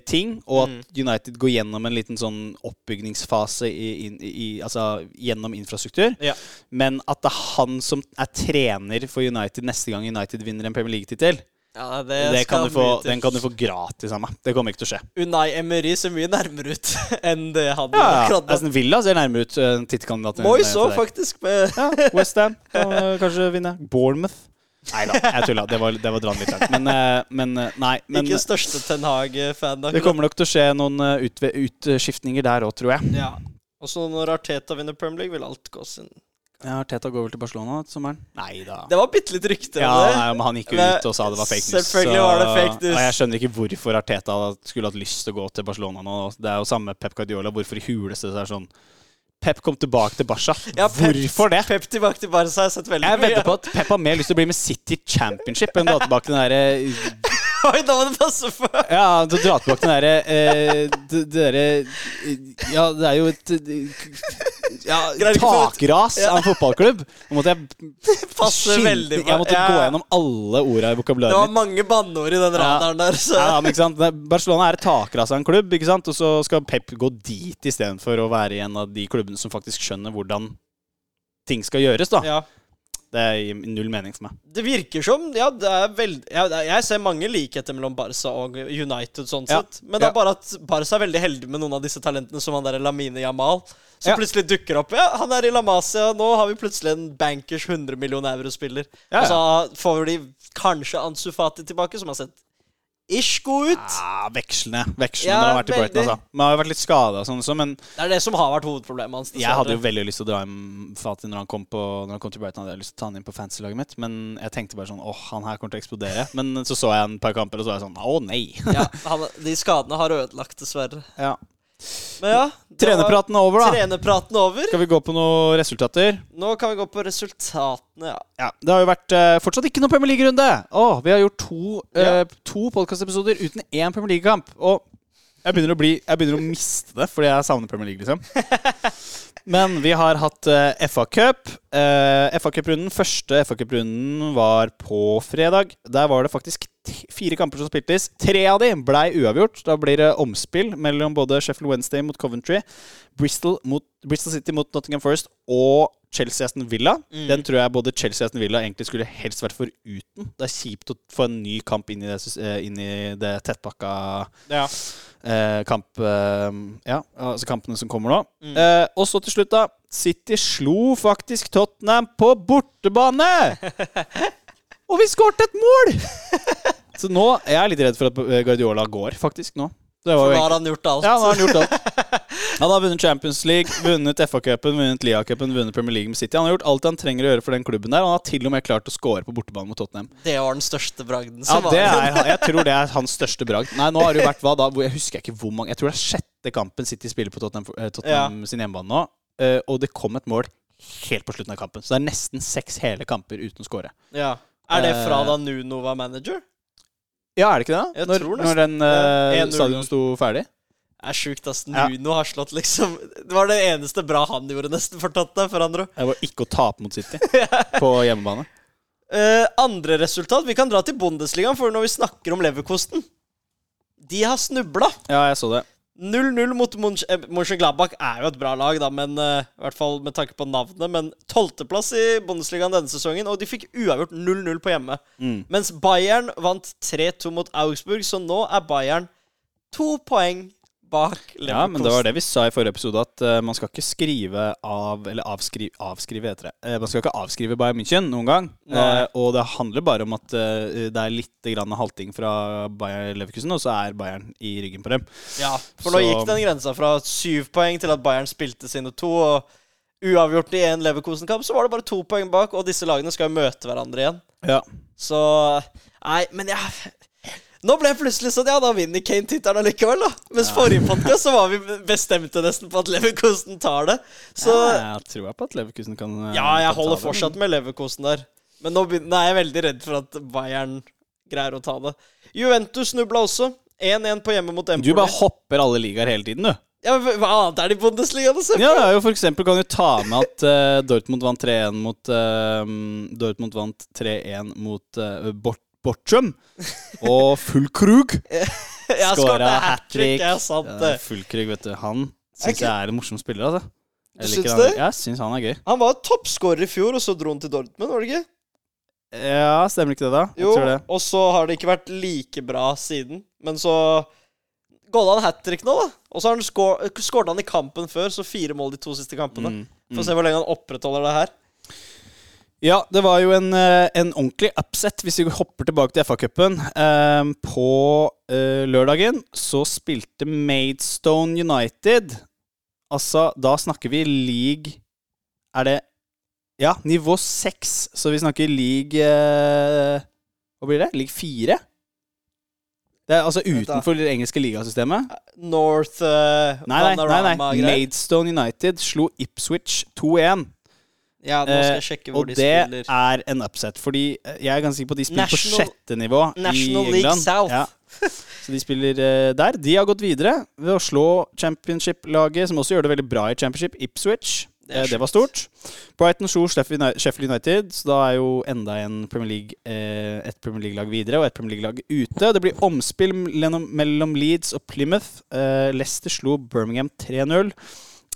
ting, og Mm. at United går gjennom en liten sånn oppbygningsfase i, i, i, altså, gjennom infrastruktur. Ja. Men at det er han som er trener for United neste gang United vinner en Premier League-tittel, ja det, det kan du få, den kan du få gratis av meg. Det kommer ikke til å skje. Unai Emery ser mye nærmere ut enn det han Ja, akkurat nå. Villa ser nærmere ut uh, tittelkandidat. enn Moyes òg, faktisk. Ja, Westham kan uh, kanskje vinne. Bournemouth. Nei da, jeg tulla. Det var, det var litt langt. Men, uh, men uh, nei. Men ikke største Ten Hag-fan. det kommer nok til å skje noen ut, utskiftninger der òg, tror jeg. Ja. Og så når Arteta vinner Premier League, vil alt gå sin Ja, Teta går vel til Barcelona til sommeren? Nei da. Det var bitte litt rykter Ja, nei, men Han gikk jo ut og sa det var fake news. selvfølgelig var det fake news. Og jeg skjønner ikke hvorfor Arteta skulle hatt lyst til å gå til Barcelona nå. Det er jo samme Pep Guardiola. Hvorfor i huleste det er sånn Pep kom tilbake til Barca. Ja, Pep- hvorfor det? Pep tilbake til Barca har jeg sett veldig mye. Jeg vedder på at Pep har mer lyst til å bli med City Championship enn å dra tilbake til den derre Oi, da må du passe på! Ja, du drar tilbake den derre eh, det det derre Ja, det er jo et ja, takras av en fotballklubb. Nå måtte jeg Passe veldig bra. Jeg måtte Ja. gå gjennom alle orda i Det var mange banneord i den radaren der, så Ja, men ikke sant? Barcelona er et takras av en klubb, ikke sant? og så skal Pep gå dit istedenfor å være i en av de klubbene som faktisk skjønner hvordan ting skal gjøres. da ja. Det gir null mening for meg. Det virker som Ja, det er veld... ja, jeg ser mange likheter mellom Barca og United, sånn Ja. sett. Men det Ja. er bare at Barca er veldig heldig med noen av disse talentene, som han der Lamine Jamal, som Ja. plutselig dukker opp. Ja, han er i La Masia, nå har vi plutselig en bankers 100 millioner euro-spiller. Ja, Og så får de kanskje Ansu Fati tilbake, som har sett ish god ut. Ja, Vekslende. Vekslende Ja, har vært i Brighton. veldig. Altså. Men han har jo vært litt skada sånn men Det er det som har vært hovedproblemet hans. Jeg hadde jo veldig lyst til å dra hjem Fatih når han kom, på, når han kom til Brighton. Hadde jeg lyst til å ta han inn på fantasy-laget mitt, men jeg tenkte bare sånn åh, han her kommer til å eksplodere. Men så så jeg en par kamper, og så var jeg sånn å nei. ja, han, De skadene har ødelagt, dessverre. ja. Men ja. Trenerpraten er over, da. Trenerpraten over. Skal vi gå på noen resultater? Nå kan vi gå på resultatene, ja. Ja, Det har jo vært uh, fortsatt ikke noen Premier League-runde. Åh, Vi har gjort to, uh, to podkastepisoder uten én Premier League-kamp. Og jeg begynner, bli, jeg begynner å miste det fordi jeg savner Premier League, liksom. Men vi har hatt uh, FA-cup. Uh, FA-cuprunden, første FA-cuprunden var på fredag. Der var det faktisk fire kamper som spiltes. Tre av de blei uavgjort. Da blir det omspill mellom både Sheffield Wednesday mot Coventry, Bristol, mot, Bristol City mot Nottingham Forest og Chelsea Aston Villa. Mm. Den tror jeg både Chelsea Aston Villa egentlig skulle helst vært foruten. Det er kjipt å få en ny kamp inn i det, eh, inn i det tettpakka ja. eh, kamp... Eh, ja, altså kampene som kommer nå. Mm. Eh, og så til slutt, da. City slo faktisk Tottenham på bortebane! og vi skåret et mål! så nå jeg er jeg litt redd for at eh, Guardiola går, faktisk, nå. Det var For da har han gjort alt. ja, nå har han gjort alt. Han har vunnet Champions League, vunnet FA-cupen, vunnet Lia-cupen, vunnet Premier League med City. Han har gjort alt han trenger å gjøre for den klubben der. og Han har til og med klart å score på bortebane mot Tottenham. Det var den største bragden Ja, som det var. er, Jeg tror det er hans største bragd. Nei, nå har det jo vært hva da? Jeg husker ikke hvor mange Jeg tror det er sjette kampen City spiller på Tottenham, Tottenham ja. sin hjemmebane nå. eh, Og det kom et mål helt på slutten av kampen. Så det er nesten seks hele kamper uten å score. Ja. Er det fra Eh, da Nuno var manager? Ja, er det ikke det? Jeg Når, når den uh, stadion sto ferdig? Det er sjukt, ass. Ja. Nuno har slått liksom Det var det eneste bra han gjorde, nesten, for Tottenham, For andre. Det var ikke å tape mot City på hjemmebane. Uh, andre resultat Vi kan dra til Bundesligaen, for når vi snakker om Leverkosten De har snubla. Ja, jeg så det. 0-0 mot eh, Mönchengladbach er jo et bra lag, da, men uh, i hvert fall med tanke på navnet. Men tolvteplass i Bundesligaen denne sesongen, og de fikk uavgjort 0-0 på hjemme. Mm. Mens Bayern vant 3-2 mot Augsburg, så nå er Bayern to poeng bak Leverkosten. Ja, men det var det vi sa i forrige episode, at uh, man skal ikke skrive av Eller avskrive, avskrive heter det. Uh, man skal ikke avskrive Bayern München noen gang. Eh, og det handler bare om at det er litt grann halting fra Bayern Leverkusen, og så er Bayern i ryggen på dem. Ja, for nå gikk den grensa fra syv poeng til at Bayern spilte sine to. Og uavgjort i én Leverkosen-kamp, så var det bare to poeng bak, og disse lagene skal jo møte hverandre igjen. Ja. Så Nei, men jeg Nå ble jeg plutselig sånn Ja, da vinner Kane tittelen allikevel, da. Mens forrige podcast så var vi bestemte nesten på at Leverkosten tar det. Så ja, jeg tror jeg på at Leverkusen kan eh, ja, jeg holder det, fortsatt med Leverkosten der. Men nå, begyn- nå er jeg veldig redd for at Bayern greier å ta det. Juventus snubla også. 1-1 på hjemme mot Empoli. Du bare hopper alle ligaer hele tiden, du. Ja, men Hva annet er det i Bundesliga? Det? Ja, det er jo for eksempel kan du ta med at uh, Dortmund vant 3-1 mot uh, Dortmund vant 3-1 mot uh, Bort Bortrum. Og Fullkrug skåra hat trick. Ja. Fullkrug, vet du. Han syns jeg er en morsom spiller, altså. Jeg Du liker syns han. det? Jeg syns han er gøy. Han var toppskårer i fjor, og så dro han til Dortmund, var det ikke? Ja, stemmer ikke det, da? Jeg Jo, tror det. og så har det ikke vært like bra siden. Men så gått han hat trick nå, da. Og så har han skåret han i kampen før, så fire mål de to siste kampene. Mm, Få se hvor lenge han opprettholder det her. Ja, det var jo en, eh, en ordentlig upset, hvis vi hopper tilbake til FA-cupen. Eh, på eh, lørdagen så spilte Maidstone United Altså, da snakker vi league Er det Ja, nivå seks. Så vi snakker league eh, Hva blir det? League fire? Det er altså utenfor det engelske ligasystemet. North uh, Nei, nei, nei, nei. Maidstone United slo Ipswich 2-1. Ja, nå skal jeg Eh, sjekke hvor Og de det er en upset, fordi eh, jeg er ganske sikker på at de spiller på sjette nivå National i League South. Ja. Så de spiller eh, der. De har gått videre ved å slå championship-laget, som også gjør det veldig bra i championship, Ipswich. Det Det, var stort. Brighton slo Sheffield United, så da er jo enda en Premier League, eh, et Premier League-lag videre og et Premier League-lag ute. Det blir omspill mellom, Leeds og Plymouth. Leicester slo Birmingham 3-0.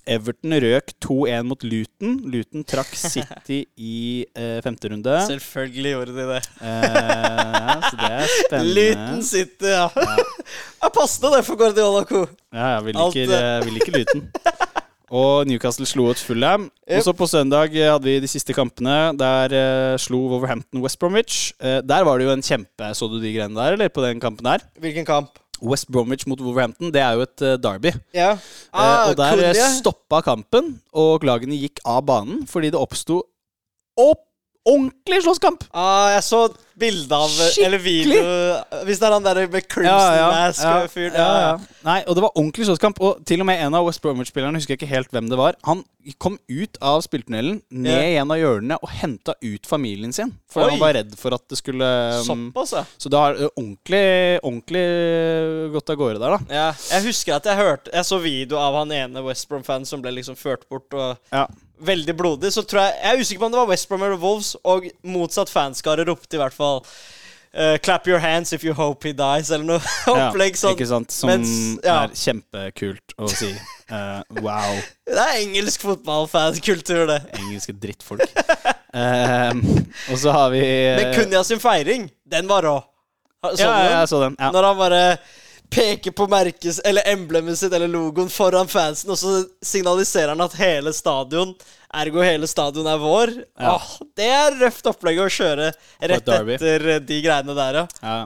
Everton røk 2-1 mot Luton. Luton trakk City i eh, femte runde. Selvfølgelig gjorde de det. Eh, så det er spennende. Luton City, ja. ja. Passende det for Guardiola Co. Ja, jeg vil ikke, jeg vil ikke Luton. Og Newcastle slo ut Fulham. Og så på søndag eh, hadde vi de siste kampene. Der eh, slo Wolverhampton West Bromwich. Eh, der var det jo en kjempe Så du de greiene der, eller? På den kampen der? Hvilken kamp? West Bromwich mot Wolverhampton, det er jo et eh, derby. Ja. Eh, Ah, og der stoppa kampen, og lagene gikk av banen fordi det oppsto opp ordentlig slåsskamp! Ah, jeg så bilde av Eller video Hvis det er han der med crimson mask-fyren. ja, ja. Nei, og det var ordentlig slåsskamp. Og til og med en av West Bromwich-spillerne, husker jeg ikke helt hvem det var, han kom ut av spilltunnelen, ned Ja. i en av hjørnene og henta ut familien sin. For Oi. han var redd for at det skulle um, Såpass, ja. Så det har ordentlig, ordentlig gått av gårde der, da. ja. Jeg husker at jeg hørte Jeg så video av han ene West Brom-fanen som ble liksom ført bort. Og Ja. Veldig blodig. Så tror jeg Jeg er usikker på om det var West Brom eller Wolves, og motsatt fanskare ropte i hvert fall uh, 'Clap your hands if you hope he dies', eller noe opplegg sånn. Ikke sant? Som Mens- ja. er kjempekult å si. Uh, wow. Det er engelsk fotballfankultur, det. Engelske drittfolk. uh, og så har vi Men Kunya sin feiring, den var rå. Så ja, ja, jeg så den. Ja. Når han bare peker på merkes, eller emblemet sitt eller logoen foran fansen, og så signaliserer han at hele stadion, ergo hele stadion, er vår. Ja. Åh, det er røft opplegg å kjøre rett etter eh, de greiene der, ja. Ja.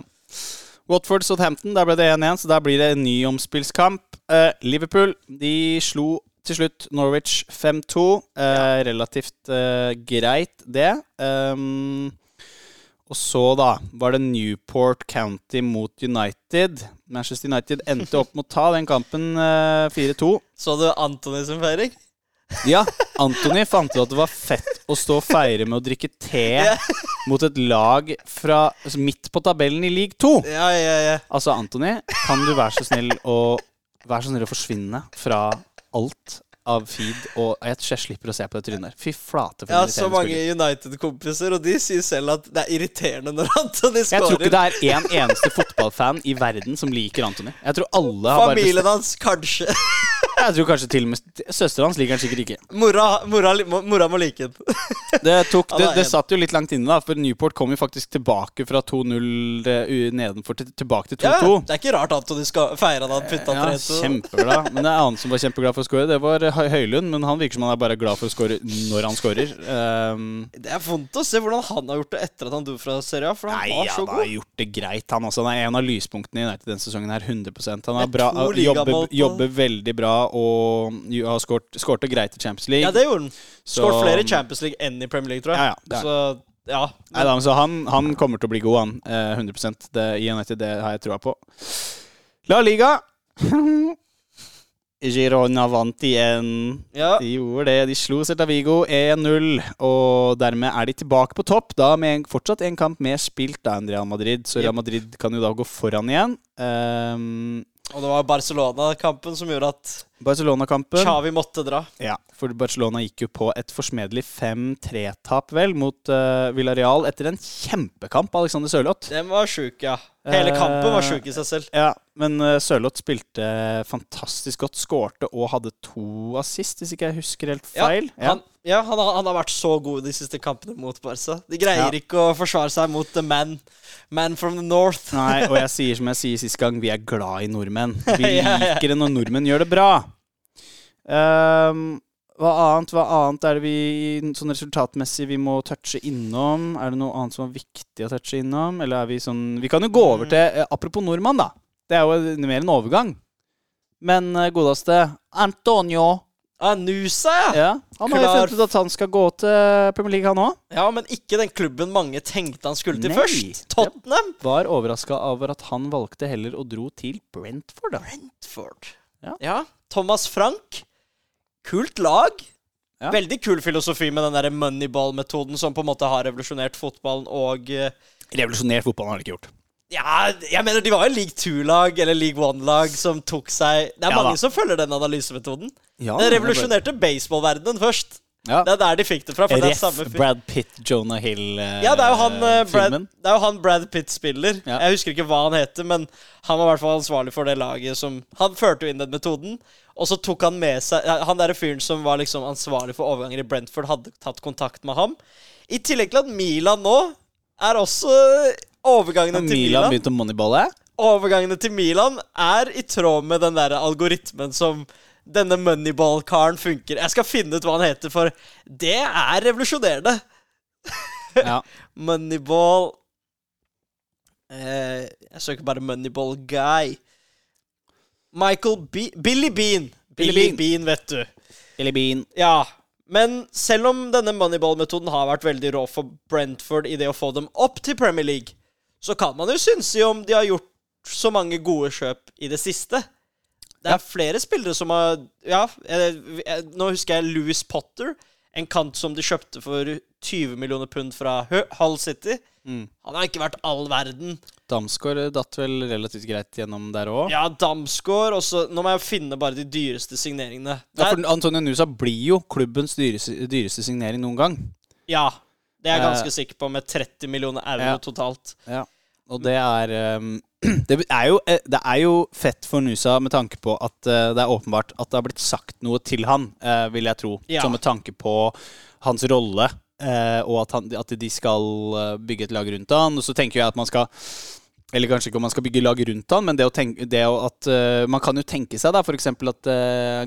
Watford Southampton, der ble det 1-1, så der blir det en ny omspillskamp. Eh, Liverpool de slo til slutt Norwich 5-2. Eh, Relativt eh, greit, det. Um, og så, da, var det Newport County mot United. Manchester United endte opp med å ta den kampen eh, 4-2. Så du Antony som feiring? Ja, Anthony fant ut at det var fett å stå og feire med å drikke te Ja. mot et lag fra altså, midt på tabellen i league 2. Ja, ja, ja. Altså, Anthony, kan du være så snill å Være så snill å forsvinne fra alt av feed, og jeg jeg slipper å se på det trynet der. Fy flate, for Jeg har så mange. United-kompiser, og de sier selv at det er irriterende når Antony Jeg tror ikke det er en eneste fotballfan i verden som liker Anthony. Jeg tror alle har bare Familien hans, kanskje. Jeg tror kanskje til og med Søsteren hans liker han sikkert ikke. Mora, mora, mora må like den. Det, tok, det, det satt jo litt langt inne, da, for Newport kom jo faktisk tilbake fra 2-0 eh, nedenfor til, tilbake til 2-2. Ja, det er ikke rart Antony feire Da han putta Ja, 3-2. kjempeglad. Men det er annen som var kjempeglad for å score. Det var Høylund, men han virker som han er bare glad for å score når han scorer. Um, Det er vondt å se hvordan han har gjort det etter at han dro fra Serie A, for han nei, var så god han har gjort det greit, han også. Han er en av lyspunktene i United denne sesongen her, 100% Han bra, jobber, jobber veldig bra og har skårte greit i Champions League. Ja, det gjorde han. Skåret flere i Champions League enn i Premier League, tror jeg. Ja, ja, Så ja. Nei, da, så han, han kommer til å bli god, han. Eh, 100% det, I United, det har jeg trua på. La Liga. Girona vant igjen. ja. De gjorde det. De slo Celta Vigo 1-0, og dermed er de tilbake på topp. Da med en, fortsatt en kamp mer spilt da enn Real Madrid, så Real Madrid kan jo da gå foran igjen. Um, Og det var Barcelona-kampen som gjorde at Barcelona-kampen Xavi måtte dra. Ja, for Barcelona gikk jo på et forsmedelig 5-3-tap, vel, mot uh, Villarreal etter en kjempekamp av Alexander Sørloth. Den var sjuk, ja. Hele kampen var Eh, sjuk i seg selv. Ja, men uh, Sørloth spilte fantastisk godt, skårte og hadde to assist, hvis ikke jeg husker helt Ja, feil. Han, ja, han, har, han har vært så god de siste kampene mot Barca. De greier Ja. ikke å forsvare seg mot the man, man from the north. Nei, og jeg sier som jeg sier sist gang, vi er glad i nordmenn. Vi Ja, ja. liker det når nordmenn gjør det bra. Ehm, hva annet hva annet er det vi sånn resultatmessig vi må touche innom? Er det noe annet som er viktig å touche innom? Eller er vi sånn Vi kan jo gå over til eh, Apropos nordmann, da. Det er jo mer en overgang. Men eh, godeste Antonio Anusa, ja. ja, Han har jo Klar. funnet ut at han skal gå til Premier League, han òg. Ja, men ikke den klubben mange tenkte han skulle til Nei. først. Tottenham. Var overraska over at han valgte heller å dro til Brentford, da. Brentford. Ja. Ja. Thomas Frank. Kult lag. Ja. Veldig kul filosofi med den der moneyball-metoden som på en måte har revolusjonert fotballen og eh, Revolusjonert fotballen har de ikke gjort. Ja, jeg mener de var jo league two-lag eller league one-lag som tok seg Det er Ja mange da. som følger den analysemetoden. Ja, Den revolusjonerte baseballverdenen først. Ja. Det er der de fikk det fra. For det er samme fyr. Brad Pitt, Jonah Hill eh, Ja, det er jo han, eh, Brad, det er jo han Brad Pitt spiller. Ja. Jeg husker ikke hva han heter, men han var i hvert fall ansvarlig for det laget som Han førte jo inn den metoden, og så tok han med seg Han derre fyren som var liksom ansvarlig for overganger i Brentford, hadde tatt kontakt med ham. I tillegg til at Milan nå er også Overgangene til Milan Milan begynte å moneyballe? Overgangene til Milan er i tråd med den der algoritmen som denne moneyball-karen funker. Jeg skal finne ut hva han heter, for det er revolusjonerende. Ja. Moneyball eh, Jeg søker bare Moneyball Guy. Michael Be Billy Bean. Billy Billy Bean. Bean, vet du. Billy Bean. Ja. Men selv om denne moneyball-metoden har vært veldig rå for Brentford i det å få dem opp til Premier League, så kan man jo synse om de har gjort så mange gode kjøp i det siste. Det er flere spillere som har Ja, jeg, jeg, nå husker jeg Louis Potter. En kant som de kjøpte for 20 millioner pund fra Hu- Hull City. Mm. Han har ikke vært all verden. Damsgaard datt vel relativt greit gjennom der òg. Ja, Damsgaard også. Nå må jeg finne bare de dyreste signeringene. Ja, for Antonio Nusa blir jo klubbens dyreste, dyreste signering noen gang. ja, det er jeg ganske Eh, sikker på, med 30 millioner euro ja. totalt. Ja. Og det er um, det, er jo, eh, det er jo fett for Nusa med tanke på at eh, det er åpenbart at det har blitt sagt noe til han, eh, vil jeg tro. Ja. Så med tanke på hans rolle, og at, han, at de skal bygge et lag rundt han. Og så tenker jeg at man skal eller kanskje ikke om man skal bygge lag rundt han, men det, å tenke, det å at Man kan jo tenke seg da f.eks. at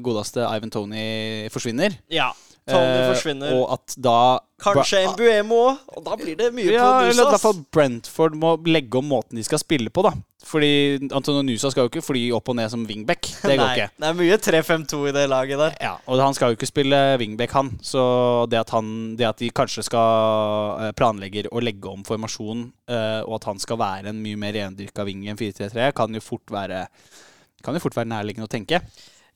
godeste Ivan Tony forsvinner. Ja. Tony Eh, forsvinner. Og at da Kanskje en Buemo òg, og da blir det mye ja, på eller at i hvert fall Brentford må legge om måten de skal spille på, da. Fordi Antonio Nusa skal jo ikke fly opp og ned som wingback. Det går Nei, ikke. det er mye 3-5-2 i det laget der. Ja, Og han skal jo ikke spille wingback, han. Så det at, han, det at de kanskje skal eh, planlegger å legge om formasjon, eh, og at han skal være en mye mer rendyrka wing enn 4-3-3, kan jo fort være kan jo fort være nærliggende å tenke.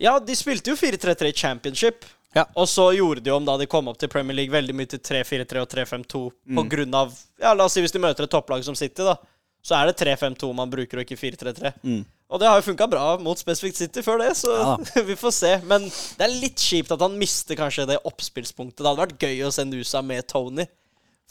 Ja, de spilte jo 4-3-3 i championship. Ja. Og så gjorde de om da de kom opp til Premier League veldig mye til 3-4-3 og 3-5-2 Mm. på grunn av Ja, la oss si hvis de møter et topplag som City, da. Så er det 3-5-2 man bruker, og ikke 4-3-3. Mm. Og det har jo funka bra mot spesifikt City før det, så Ja vi får se. Men det er litt kjipt at han mister kanskje det oppspillspunktet. Det hadde vært gøy å se Nusa med Tony.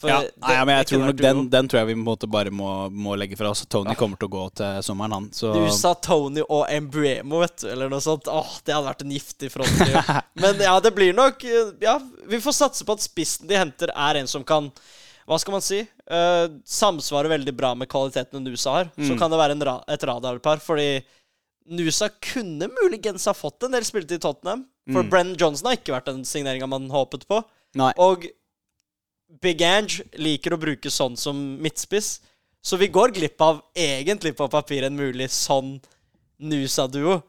Ja, det- nei, ja, men jeg tror nok den, den tror jeg vi bare må, må legge fra oss. Tony kommer til å gå til sommeren, han. Så Nusa, Tony og Embuemo, vet du, eller noe sånt. Åh, det hadde vært en giftig fronttrio. Men ja, det blir nok eh, Ja, vi får satse på at spissen de henter, er en som kan Hva skal man si? Uh, samsvarer veldig bra med kvaliteten Nusa har. Så Mm. kan det være en ra et radarpar, fordi Nusa kunne muligens ha fått en del spilte i Tottenham. For Mm. Brenn Johnson har ikke vært den signeringa man håpet på. Nei. Og Big Ange liker å bruke sånn som midtspiss. Så vi går glipp av egentlig på papir en mulig sånn Nusa-duo.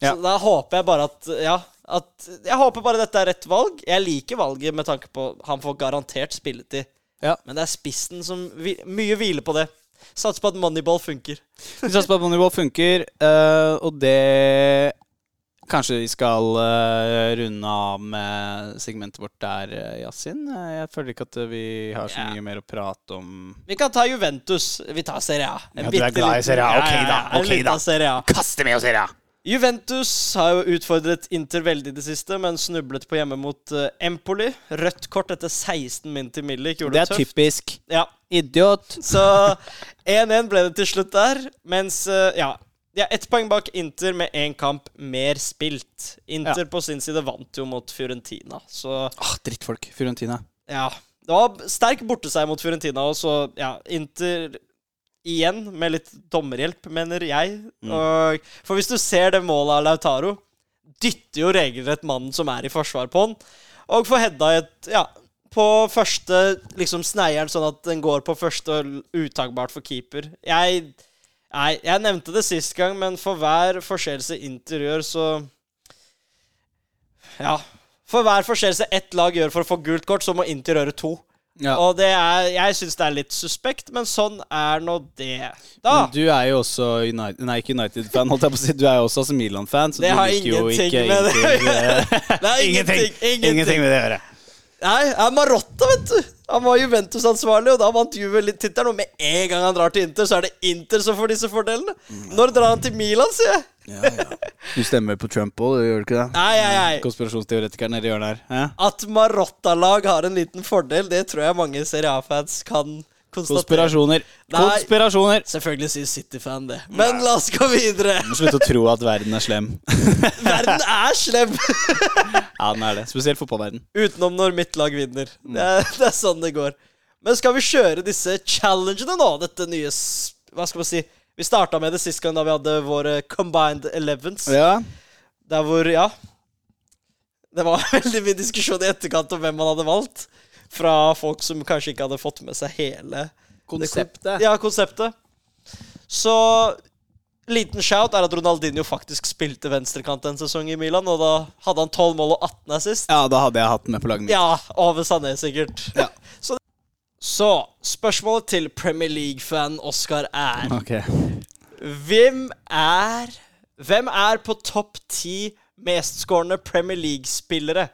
Ja. Så da håper jeg bare at Ja, at Jeg håper bare dette er rett valg. Jeg liker valget med tanke på han får garantert spilletid. Ja. Men det er spissen som vi, Mye hviler på det. Satser på at moneyball funker. Vi satser på at Moneyball funker, eh, og det Kanskje vi skal eh, runde av med segmentet vårt der, eh, Yasin? Eh, jeg føler ikke at vi har så mye mer å prate om. Vi kan ta Juventus. Vi tar Serie A. En Ja, du er glad i Serie A. Ok da, ok da. Serie A. Kaste med oss, A. Juventus har jo utfordret Inter veldig i det siste, men snublet på hjemme mot Empoli. Rødt kort etter 16 min til Milik. Gjorde Det det, er tøft. typisk. Ja, Idiot. Så 1-1 ble det til slutt der, mens ja. De er ett poeng bak Inter med én kamp mer spilt. Inter på sin side vant jo mot Fiorentina, så Ah, drittfolk. Fiorentina. ja. Det var sterk borteseier mot Fiorentina, og så ja, Inter igjen med litt dommerhjelp, mener jeg. Og, for hvis du ser det målet av Lautaro, dytter jo regelrett mannen som er i forsvar på han, og får Hedda et Ja, på første liksom sneieren, sånn at den går på første og for keeper. Jeg Nei, jeg nevnte det sist gang, men for hver forseelse Inter gjør, så Ja. For hver forseelse ett lag gjør for å få gult kort, så må Inter gjøre to. Ja. Og det er Jeg syns det er litt suspekt, men sånn er nå det. Da. Men du er jo også United Nei, ikke United-fan, holdt jeg på å si. Du er jo også AC Milan-fan, så Det du liker jo ikke med det Inter, Det er ingenting, ingenting. Ingenting med det å gjøre. Nei, det er Marotta, vet du. Han var Juventus-ansvarlig, og da vant Juve litt tittelen. Og med en gang han drar til Inter, så er det Inter som får disse fordelene. Når drar han til Milan, sier jeg? Ja, ja. Du stemmer på Trump òg, gjør du ikke det? Nei, nei, nei. Konspirasjonsteoretikeren nedi i hjørnet her. Ja? At Marotta-lag har en liten fordel, det tror jeg mange Serie A-fans kan konstatere. Konspirasjoner. Nei. Konspirasjoner! Selvfølgelig sier City-fan det. Men la oss gå videre. Du må slutte å tro at verden er slem. Verden er slem! Ja, den er det. Spesielt fotballverden. Utenom når mitt lag vinner. Det er, det er sånn det går. Men skal vi kjøre disse challengene nå? Dette nye Hva skal man si? Vi starta med det sist gang da vi hadde våre combined elevens. Ja. Der hvor, ja Det var veldig mye diskusjon i etterkant om hvem man hadde valgt. Fra folk som kanskje ikke hadde fått med seg hele Konseptet. Ja, konseptet. Så liten shout er at Ronaldinho faktisk spilte venstrekant en sesong i Milan, og da hadde han 12 mål og 18 assist. Ja, da hadde jeg hatt den med på laget mitt. Ja, over Sané, sikkert. Ja. Så, så spørsmålet til Premier League-fan Oscar er Ok. Hvem er Hvem er på topp ti mestskårende Premier League-spillere?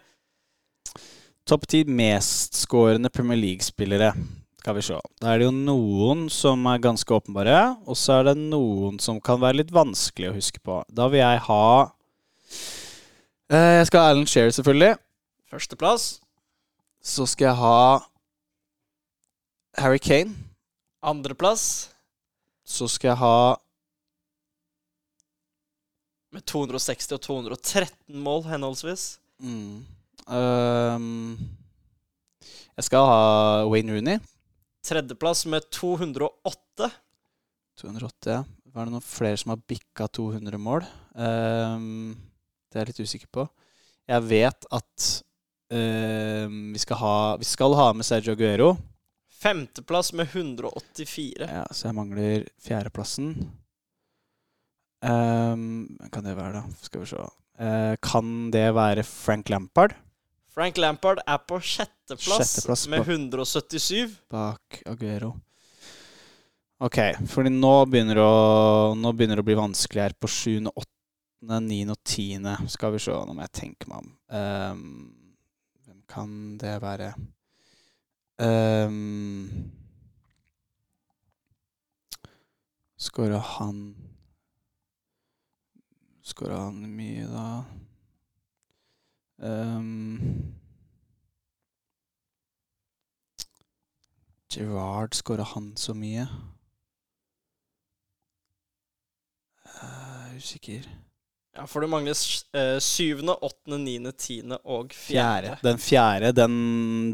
Topp ti mestskårende Premier League-spillere. Skal vi se. Da er det jo noen som er ganske åpenbare, og så er det noen som kan være litt vanskelig å huske på. Da vil jeg ha eh, Jeg skal ha Alan Shearer, selvfølgelig. Førsteplass. Så skal jeg ha Harry Kane. Andreplass Så skal jeg ha med 260 og 213 mål henholdsvis. mm, Jeg skal ha Wayne Rooney. Tredjeplass med 208. 208, ja. Var det noen flere som har bikka 200 mål? Um, det er jeg litt usikker på. Jeg vet at um, vi, skal ha, vi skal ha med Sergio Guero. Femteplass med 184. Ja, så jeg mangler fjerdeplassen. Um, kan det være, da? Skal vi se. Uh, kan det være Frank Lampard Frank Lampard er på sjetteplass, Sjetteplass med 177. bak Aguero? Ok, fordi nå begynner det å, nå begynner det å bli vanskelig her på sjuende, åttende, niende og tiende. Skal vi se, nå må jeg tenke meg om. Um, hvem kan det være? Um, Skåra han Skåra han mye, da? Um, Gerard skåra han så mye? Uh, usikker. Ja, for det mangler eh, syvende, åttende, niende, tiende og Fjerde. fjerde. Den fjerde, den,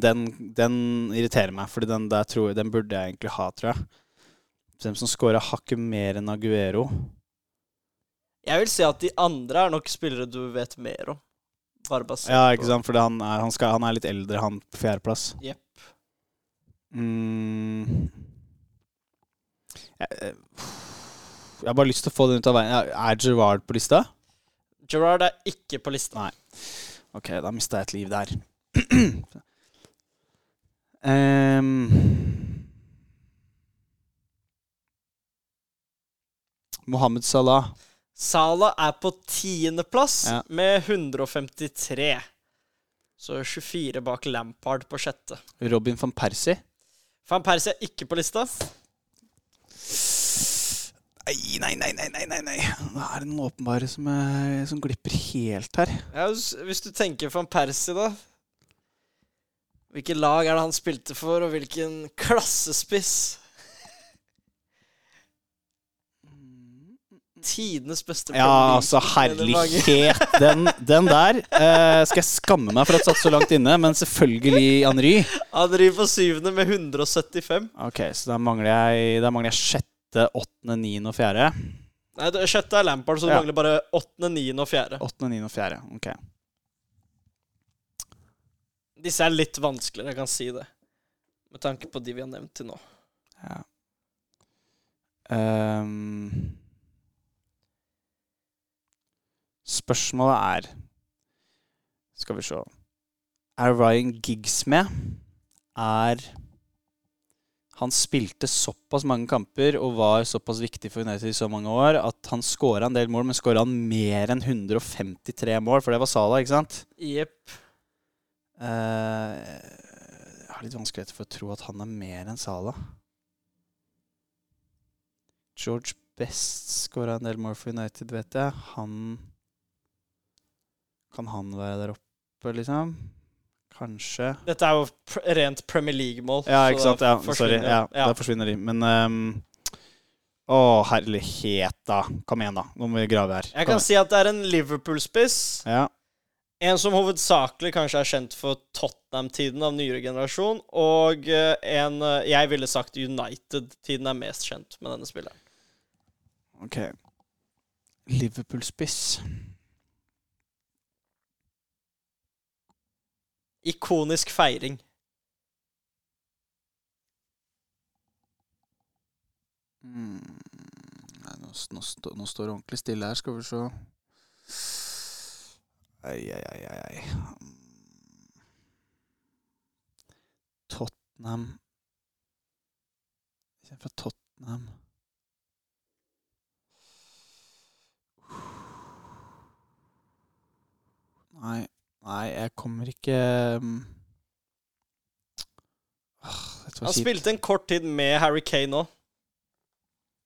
den, den irriterer meg, Fordi den der tror jeg, den burde jeg egentlig ha, tror jeg. Hvem som scora hakket mer enn Aguero? Jeg vil si at de andre er nok spillere du vet mer om. Bare basert Ja, ikke sant? for han han, han er litt eldre, han på fjerdeplass. Jepp. Mm. Jeg, eh, jeg har bare lyst til å få den ut av veien. Er Gerard på lista? Gerard er ikke på lista. Nei. Ok, da mista jeg et liv der. um, Mohammed Salah. Salah er på tiendeplass Ja. med 153. Så 24 bak Lampard på sjette. Robin van Persie. Van Persie er ikke på lista. Nei, nei, nei, nei, nei, nei, Da er Det noen åpenbare som, er, som glipper helt her. Ja, hvis, du tenker Van Persie, da Hvilke lag er det han spilte for, og hvilken klassespiss? Tidenes beste Ja, altså, herlighet. Den, den der eh, skal jeg skamme meg for at satt så langt inne, men selvfølgelig Henry. Henry på syvende med 175. Ok, så da mangler jeg, da mangler jeg sjette, åttende, niende og fjerde. Nei, det sjette er Lampard, så det Ja. mangler bare åttende, niende og fjerde. Åttende, niende og fjerde. Ok. Disse er litt vanskeligere, jeg kan si det. Med tanke på de vi har nevnt til nå. Ja. Ehm, spørsmålet er Skal vi se Er Ryan Giggs med? Er Han spilte såpass mange kamper og var såpass viktig for United i så mange år at han skåra en del mål, men skåra han mer enn 153 mål? For det var Salah, ikke sant? Jepp. Uh, jeg har litt vanskeligheter for å tro at han er mer enn Salah. George Best skåra en del mål for United, vet jeg. Han Kan han være der oppe, liksom? Kanskje. Dette er jo pr rent Premier League-mål. Ja, ikke sant. Ja, sorry. Ja, ja. Da forsvinner de. Men um, Å, herlighet, da. Kom igjen, da. Nå må vi grave her. Jeg kan si at det er en Liverpool-spiss. Ja. En som hovedsakelig kanskje er kjent for Tottenham-tiden av nyere generasjon, og eh, en eh, jeg ville sagt United-tiden er mest kjent med denne spilleren. Ok. Liverpool-spiss. Ikonisk feiring. Mm. Nei, nå, nå, stå, nå står det ordentlig stille her, skal vi se. Ei, ei, ei, ei. Tottenham Jeg fra Tottenham. Nei, nei, jeg kommer ikke um, Åh, Dette var Han kjipt. spilte en kort tid med Harry Kane òg.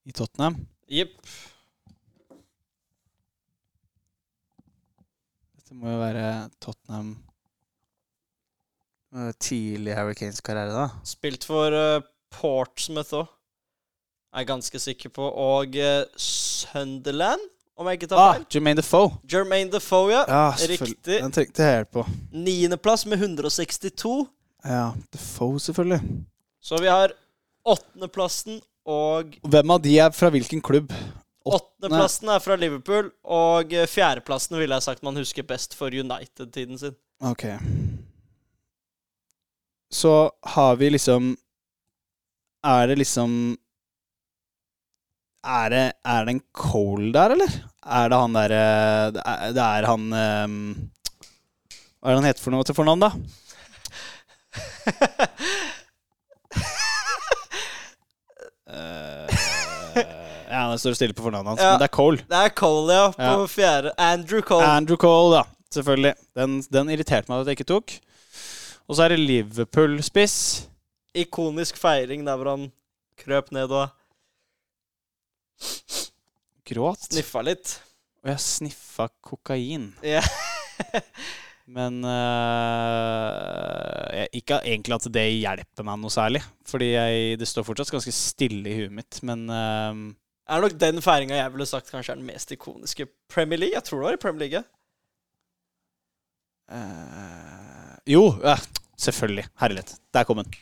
I Tottenham? Jepp. Dette må jo være Tottenham Det Tidlig Harry Kanes karriere, da. Spilt for eh, Portsmouth òg, er jeg ganske sikker på. Og eh, Sunderland, om jeg ikke tar Ah. Jermaine Defoe. Jermaine Defoe, ja. Ja. Riktig. Den trengte jeg hjelp på. Niendeplass med 162. Ja, Defoe, selvfølgelig. Så vi har åttendeplassen og Hvem av de er fra hvilken klubb? Åttendeplassen er fra Liverpool, og fjerdeplassen ville jeg sagt man husker best for United-tiden sin. Ok. Så har vi liksom Er det liksom Er det, er det en Cole der, eller? Er det han derre det, er- han um, Hva er det han heter for noe til fornavn, da? Eh, ja, det står stille på fornavnet hans, Ja. men det er Cole. Det er Cole, ja, på Ja. fjerde. Andrew Cole. Andrew Cole, ja. Selvfølgelig. Den, den irriterte meg at jeg ikke tok. Og så er det Liverpool-spiss. Ikonisk feiring der hvor han krøp ned og Gråt. sniffa litt. Og jeg sniffa kokain. Ja. Men øh, Ikke egentlig at det hjelper meg noe særlig. Fordi jeg, det står fortsatt ganske stille i huet mitt. Men øh, er nok den feiringa jeg ville sagt kanskje er den mest ikoniske Premier League. Jeg tror det var i Premier League. øh, Jo, ja, selvfølgelig. Herlighet. Der kom den.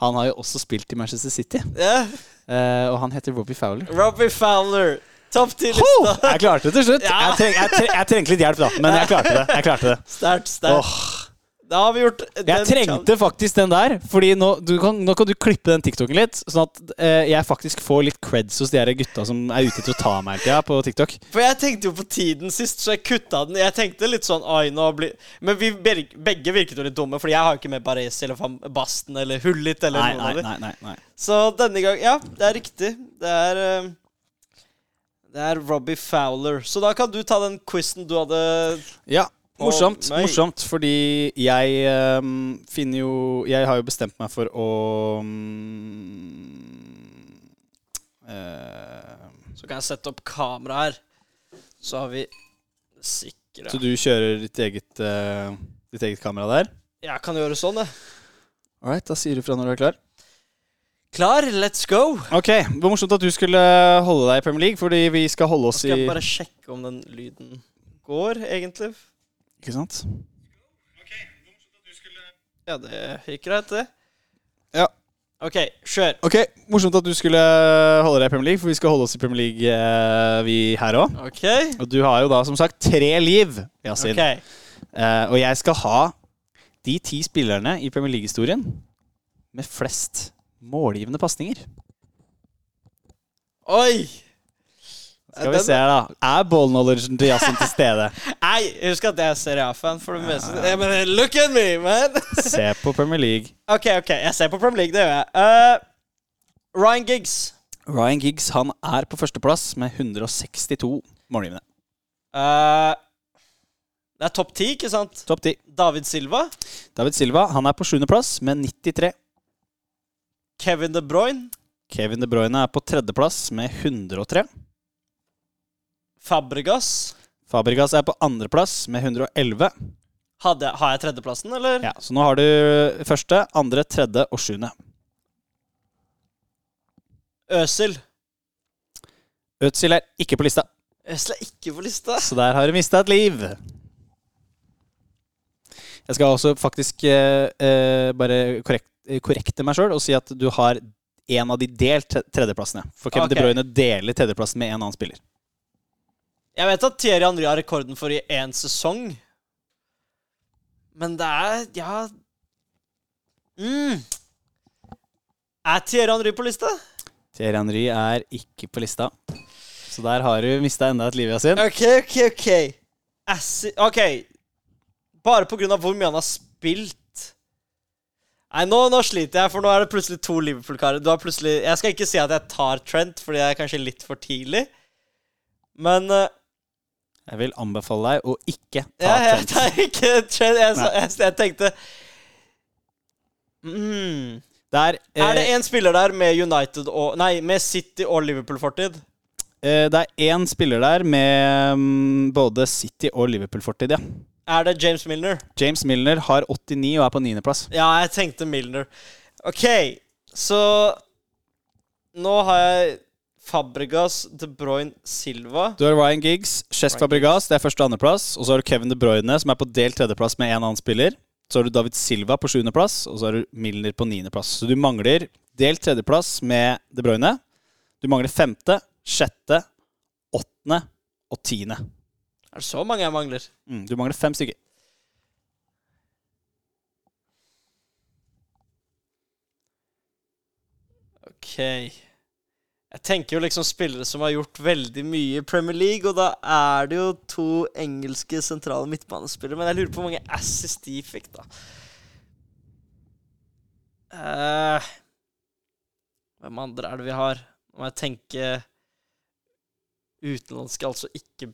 Han har jo også spilt i Manchester City. Yeah. Uh, og han heter Robbie Fowler. Robbie Fowler. Topp ti-lista. Jeg klarte det til slutt. Ja. Jeg, treng, jeg, treng, jeg trengte litt hjelp, da. Men jeg klarte det. Jeg klarte det. Stert, stert. Åh, Da har vi gjort Jeg trengte faktisk den der, Fordi nå, du kan, nå kan du klippe den TikToken litt, sånn at eh, jeg faktisk får litt creds hos de her gutta som er ute til å ta meg hele tida på TikTok. For jeg tenkte jo på tiden sist, så jeg kutta den. Jeg tenkte litt sånn Oi, nå blir Men vi begge virket jo litt dumme, Fordi jeg har jo ikke med Baresi eller Van Basten eller Hullit eller Nei, noen nei, av dem. Så denne gang Ja, det er riktig. Det er eh, Det er Robbie Fowler. Så da kan du ta den quizen du hadde Ja, morsomt. meg. Morsomt, fordi jeg um, finner jo Jeg har jo bestemt meg for å um, uh, Så kan jeg sette opp kamera her. Så har vi sikra Så du kjører ditt eget, uh, ditt eget kamera der? Jeg kan gjøre sånn, jeg. All right, da sier du fra når du er klar. Klar, let's go! Ok, Det var morsomt at du skulle holde deg i Premier League, fordi vi skal holde oss i skal jeg bare sjekke om den lyden går, egentlig. Ikke sant? Ja, det gikk greit, det. Ja. OK, kjør. Ok, Morsomt at du skulle holde deg i Premier League, for vi skal holde oss i Premier League eh, vi her òg. OK. Og du har jo da som sagt tre liv, Yasin. ok. Uh, og jeg skal ha de ti spillerne i Premier League-historien med flest målgivende pasninger. Oi! Skal vi se her, da. Er ball knowledgen til Yasin til stede? Nei, husk at jeg er Serie A-fan for det meste. Ja. Men look at me, man! Se på Premier League. OK, ok, jeg ser på Premier League, det gjør jeg. Uh, Ryan Giggs. Ryan Giggs han er på førsteplass med 162 målgivende. Uh, det er topp ti, ikke sant? Topp 10. David Silva. David Silva han er på sjuendeplass med 93. Kevin De Bruyne. Kevin De Bruyne er på tredjeplass med 103. Fabregas. Fabregas er på andreplass med 111. Hadde jeg, har jeg tredjeplassen, eller? Ja, Så nå har du første, andre, tredje og sjuende. Øsil. Øsil er ikke på lista, Øsil er ikke på lista. så der har du mista et liv. Jeg skal også faktisk eh, eh, bare korrekt, korrekte meg sjøl og si at du har en av de delt tredjeplassene. For Kevin okay. De Bruyne deler tredjeplassen med en annen spiller. Jeg vet at Thierry Henry har rekorden for i én sesong. Men det er Ja mm. Er Thierry Henry på lista? Thierry Henry er ikke på lista. Så der har du mista enda et liv, Yasin. OK, OK, OK. Assi OK. Bare på grunn av hvor mye han har spilt. Nei, nå, nå sliter jeg, for nå er det plutselig to Liverpool-karer. Du har plutselig Jeg skal ikke si at jeg tar Trent, fordi jeg er kanskje litt for tidlig. Men uh, Jeg vil anbefale deg å ikke ta jeg, jeg Trent. tar ikke Trent. Jeg, jeg, jeg tenkte mm. Der, uh, Er det én spiller der med United og Nei, med City og Liverpool-fortid? Uh, det er én spiller der med um, både City og Liverpool-fortid, ja. Er det James Milner? James Milner har 89 og er på niendeplass. Ja, jeg tenkte Milner. OK, så Nå har jeg Fabregas, De Bruyne, Silva. Du har Ryan Giggs, Chess Fabregas, det er første og andreplass. Og så har du Kevin De Bruyne, som er på delt tredjeplass med en annen spiller. Så har du David Silva på sjuendeplass, og så har du Milner på niendeplass. Så du mangler delt tredjeplass med De Bruyne. Du mangler femte, sjette, åttende og tiende. Er det så mange jeg mangler? Mm, du mangler fem stykker. OK. Jeg tenker jo liksom spillere som har gjort veldig mye i Premier League, og da er det jo to engelske sentrale midtbanespillere. Men jeg lurer på hvor mange asses de fikk, da. Uh, hvem andre er det vi har? Nå må jeg tenke utenlandske, altså ikke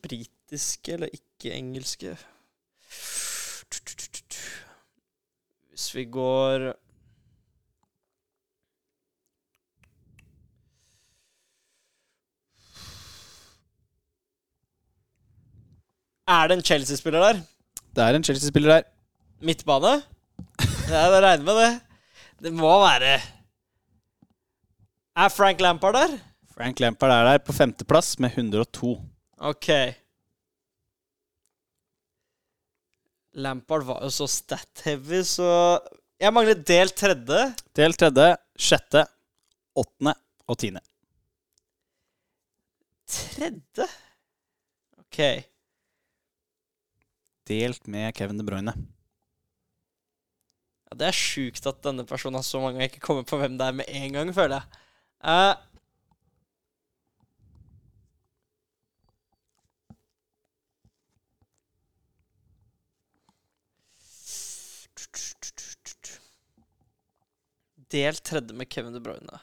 britiske eller ikke engelske. Hvis vi går Er det en Chelsea-spiller der? Det er en Chelsea-spiller der. Midtbane? Ja, jeg regner med det. Det må være Er Frank Lampard der? Frank Lampard er der på femteplass med 102. OK. Lampard var jo så stat-heavy, så Jeg mangler del tredje. Del tredje, sjette, åttende og tiende. Tredje? OK. Delt med Kevin De Bruyne. Ja, Det er sjukt at denne personen har så mange og ikke kommer på hvem det er med en gang, føler jeg. Eh, Del tredje med Kevin De Bruyne.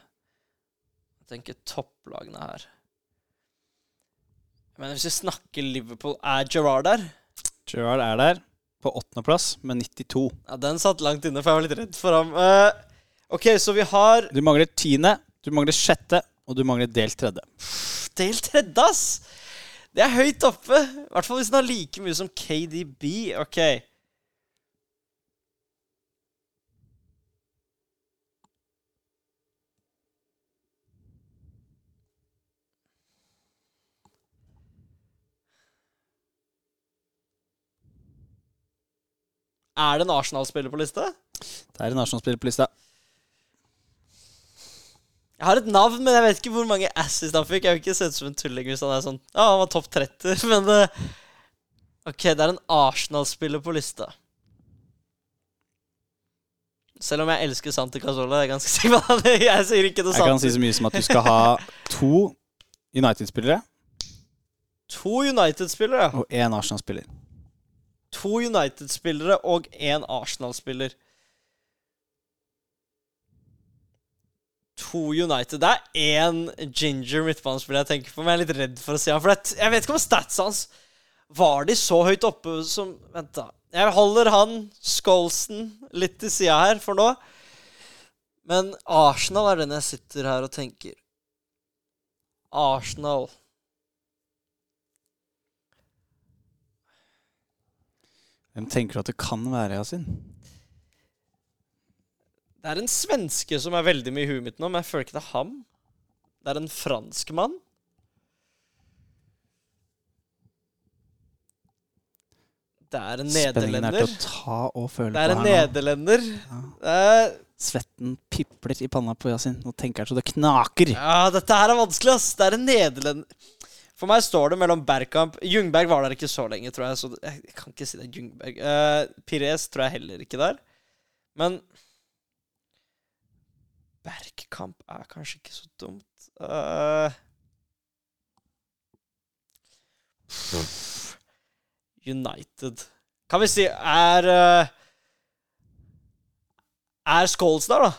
Jeg tenker topplagene her. Men hvis vi snakker Liverpool, er Gerrard der? Gerard er der, på åttendeplass med 92. Ja, Den satt langt inne, for jeg var litt redd for ham. Uh, OK, så vi har Du mangler tiende, du mangler sjette, og du mangler delt tredje. Del tredje, ass! Det er høyt oppe. I hvert fall hvis den har like mye som KDB. OK. Er det en Arsenal-spiller på lista? Det er en Arsenal-spiller på lista. Jeg har et navn, men jeg vet ikke hvor mange asses han fikk. Jeg vil ikke se ut som en tulling hvis han er sånn Ja, han var topp 30, men eh, OK, det er en Arsenal-spiller på lista. Selv om jeg elsker Santi Casola, jeg er ganske sikker på jeg sier ikke det Jeg kan si så mye som at du skal ha to United-spillere To United-spillere, og én Arsenal-spiller. To United-spillere og én Arsenal-spiller. To United. Det er én ginger midtbanespiller jeg tenker på, men jeg er litt redd for å si han. For jeg, jeg vet ikke om statsa hans Var de så høyt oppe som Vent, da. Jeg holder han, Skolson, litt til sida her for nå. Men Arsenal er den jeg sitter her og tenker. Arsenal. Hvem tenker du at det kan være, Yasin? Det er en svenske som er veldig mye i huet mitt nå, men jeg føler ikke det er ham. Det er en franskmann. Det er en Spenningen er til å ta og føle Det er en nederlender. Ja. Svetten pipler i panna på Yasin. Nå tenker han så det knaker. ja, dette her er vanskelig, ass. Det er en nederlender. For meg står det mellom Bergkamp Jungberg var der ikke så lenge, tror jeg, så jeg kan ikke si det er Jungberg. Uh, Pires tror jeg heller ikke der. Men Bergkamp er kanskje ikke så dumt. Uh, United Kan vi si Er uh, Er Scholes der, da?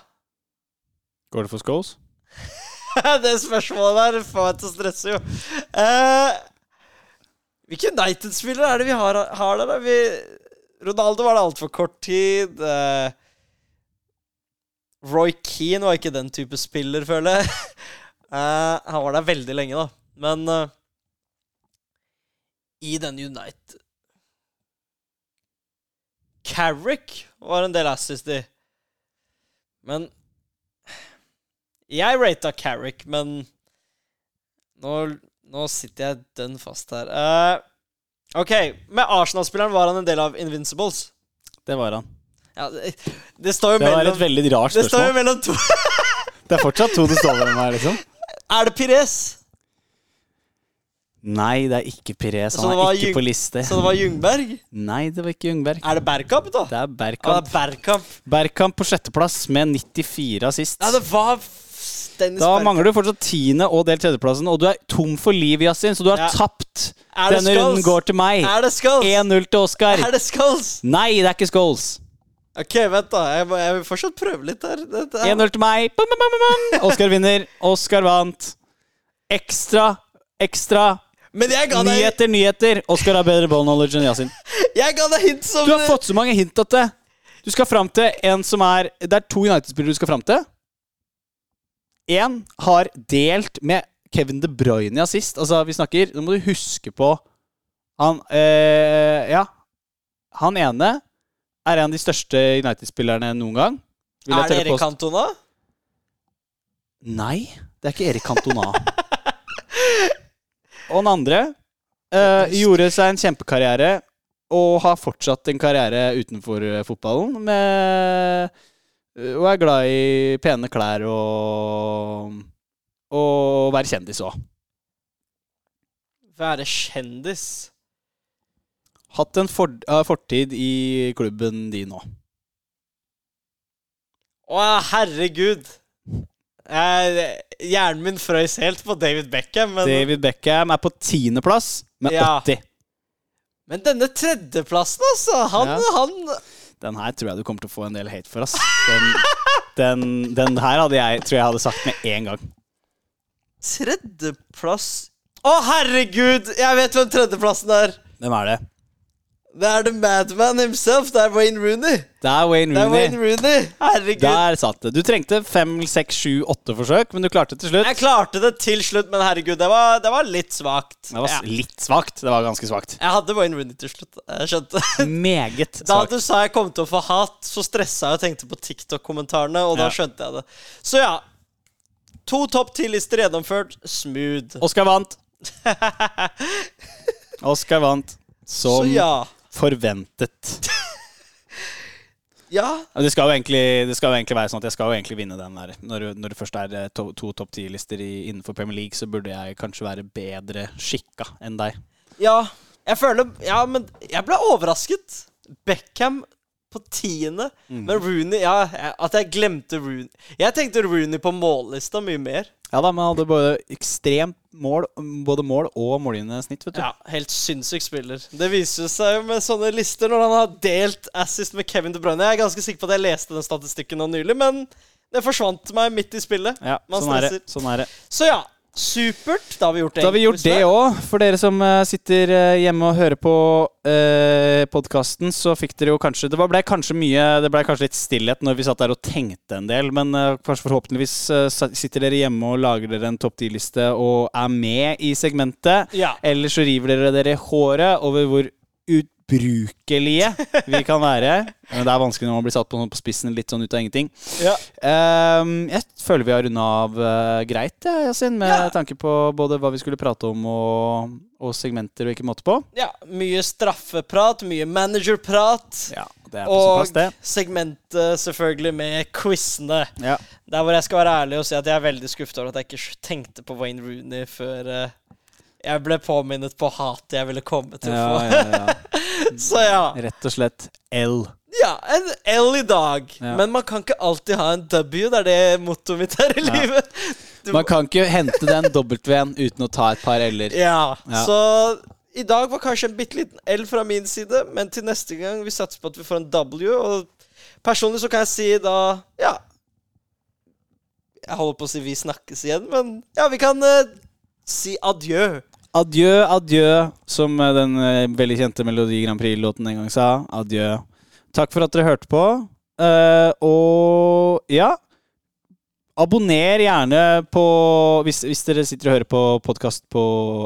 Går det for Scholes? det spørsmålet der får meg til å stresse, jo. Uh, hvilke United-spillere er det vi har, har der? Vi, Ronaldo var det altfor kort tid. Uh, Roy Keane var ikke den type spiller, føler jeg. Uh, han var der veldig lenge, da. Men i den United Carrick var en del assist i. Men jeg rata Carrick, men nå, nå sitter jeg dønn fast her. Uh, OK, med Arsenal-spilleren var han en del av Invincibles. Det var han. Ja, det, det står jo Det var et veldig rart spørsmål. Det står jo mellom to Det er fortsatt to det står mellom her, liksom. Er det Pires? Nei, det er ikke Pires. Han er ikke Jung- på liste. Så det var Jungberg? Nei, det var ikke Jungberg. Er det Bergkamp, da? Det er det Bergkamp. er Bergkamp. Bergkamp på sjetteplass med 94 assist. Ja, det var Dennis Da Bergkamp. mangler du fortsatt tiende og delt tredjeplassen, og du er tom for liv, Yasin, så du har Ja. tapt. Denne runden går til meg. Er det Skulls? 1-0 til Oskar. Er det Skulls? Nei, det er ikke Skulls. OK, vent, da. Jeg, må, jeg vil fortsatt prøve litt her. Er- 1-0 til meg. Oskar vinner. Oskar vant. Ekstra, ekstra. Deg Nyheter, nyheter. Oskar har bedre ball knowledge enn Yasin. Jeg ga deg hint som Du har fått så mange hint at det Du skal fram til en som er Det er to United-spillere du skal fram til. Én har delt med Kevin De Bruyne i assist. Altså, vi snakker Nå må du huske på Han eh, Ja. Han ene er en av de største United-spillerne noen gang. Vil Er det Erik. Cantona? Nei, det er ikke Erik Cantona. Og den andre eh, gjorde seg en kjempekarriere og har fortsatt en karriere utenfor eh, fotballen. Med, og er glad i pene klær og og være kjendis òg. Være kjendis? Hatt en for, fortid i klubben din òg. Å, herregud. Jeg, hjernen min frøys helt på David Beckham, men, David Beckham er på tiendeplass med Ja. 80. men denne tredjeplassen, altså Han, Ja. han Den her tror jeg du kommer til å få en del hate for, ass. Den, den, den her hadde jeg, tror jeg hadde sagt med en gang. Tredjeplass Å, herregud! Jeg vet hvem tredjeplassen er. Hvem er det? Det er The Madman himself. Det er Wayne Rooney. Det er Wayne Det er Wayne Rooney. Rooney. Herregud. Der satt det. Du trengte fem, seks, sju, åtte forsøk, men du klarte det til slutt. Jeg klarte det til slutt, men herregud, det var, det var litt svakt. Det var Ja. litt svakt. Det var ganske svakt. Jeg hadde Wayne Rooney til slutt. Jeg skjønte. Meget Da du sa jeg kom til å få hat, så stressa jeg og tenkte på TikTok-kommentarene, og da Ja. skjønte jeg det. Så ja. To topp ti-lister gjennomført. Smooth. Oscar vant. Oscar vant Så ja. Forventet. Ja. Det skal, jo egentlig, det skal jo egentlig være sånn at jeg skal jo egentlig vinne den der. Når, når det først er eh, to, to topp ti-lister innenfor Premier League, så burde jeg kanskje være bedre skikka enn deg. Ja. Jeg føler Ja, men jeg ble overrasket. Beckham på tiende, Mm. men Rooney Ja, at jeg glemte Rooney. Jeg tenkte Rooney på mållista mye mer. Ja da, men hadde både ekstremt mål, både mål og målgivende snitt, vet du. Ja, Helt sinnssyk spiller. Det viser seg jo med sånne lister når han har delt assist med Kevin De Bruyne. Jeg er ganske sikker på at jeg leste den statistikken nå nylig, men det forsvant meg midt i spillet. Ja, sånn er det. Sånn er det. Så ja, supert. Da har vi gjort det. Da har vi gjort det òg. For dere som eh, sitter eh, hjemme og hører på eh, podkasten, så fikk dere jo kanskje Det ble kanskje mye Det ble kanskje litt stillhet når vi satt der og tenkte en del, men eh, forhåpentligvis eh, sitter dere hjemme og lager dere en topp 10-liste og er med i segmentet. Ja. Eller så river dere dere i håret over hvor utbrukelige vi kan være. Men det er vanskelig når man blir satt på, på spissen litt sånn ut av ingenting. ja. Um, jeg føler vi har runda av uh, greit, ja, Yasin, med Ja. tanke på både hva vi skulle prate om og, og segmenter og ikke måte på. ja. Mye straffeprat, mye managerprat. Ja, Og segmentet selvfølgelig med quizene. Ja. Der hvor jeg skal være ærlig og si at jeg er veldig skuffet over at jeg ikke tenkte på Wayne Rooney før eh, jeg ble påminnet på hatet jeg ville komme til å Ja, få. ja, ja. Så ja. Rett og slett L. Ja, en L i dag. Ja. Men man kan ikke alltid ha en W. Det er det mottoet mitt her i Ja. livet. Du Man kan ikke hente den W-en uten å ta et par L-er. ja. Ja. Så i dag var kanskje en bitte liten L fra min side, men til neste gang vi satser på at vi får en W. Og personlig så kan jeg si da Ja. Jeg holder på å si vi snakkes igjen, men ja, vi kan uh, si adjø. Adjø, adjø, som eh, den eh, veldig kjente Melodi Grand Prix-låten en gang sa. Adjø. Takk for at dere hørte på. Uh, og ja Abonner gjerne på hvis, hvis dere sitter og hører på podkast på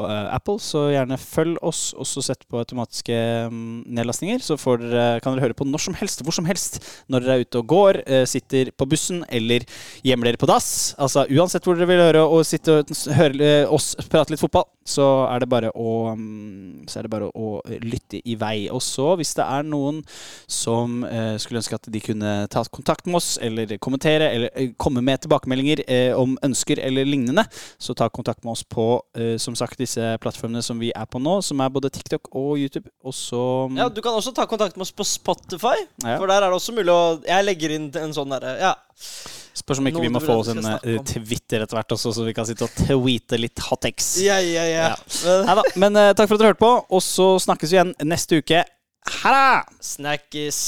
uh, Apple, så gjerne følg oss, og så sett på automatiske um, nedlastninger. Så dere, kan dere høre på når som helst, hvor som helst, når dere er ute og går, uh, sitter på bussen eller gjemmer dere på dass. Altså uansett hvor dere vil høre og sitte og høre uh, oss prate litt fotball, så er det bare å um, Så er det bare å lytte i vei. Og så, hvis det er noen som skulle ønske at de kunne ta kontakt med oss, eller kommentere, eller komme med tilbakemeldinger eh, om ønsker eller lignende, så ta kontakt med oss på eh, som sagt disse plattformene som vi er på nå, som er både TikTok og YouTube. Og så mm, Ja, Du kan også ta kontakt med oss på Spotify, Ja. for der er det også mulig å Jeg legger inn en sånn derre Ja. Spørs om ikke vi må få oss en eh. Twitter etter hvert også, så vi kan sitte og tweete litt hottex. Yeah, ja, ja. Ja. Men, Neida, men eh, takk for at dere hørte på, og så snakkes vi igjen neste uke. Ha det! snakkes.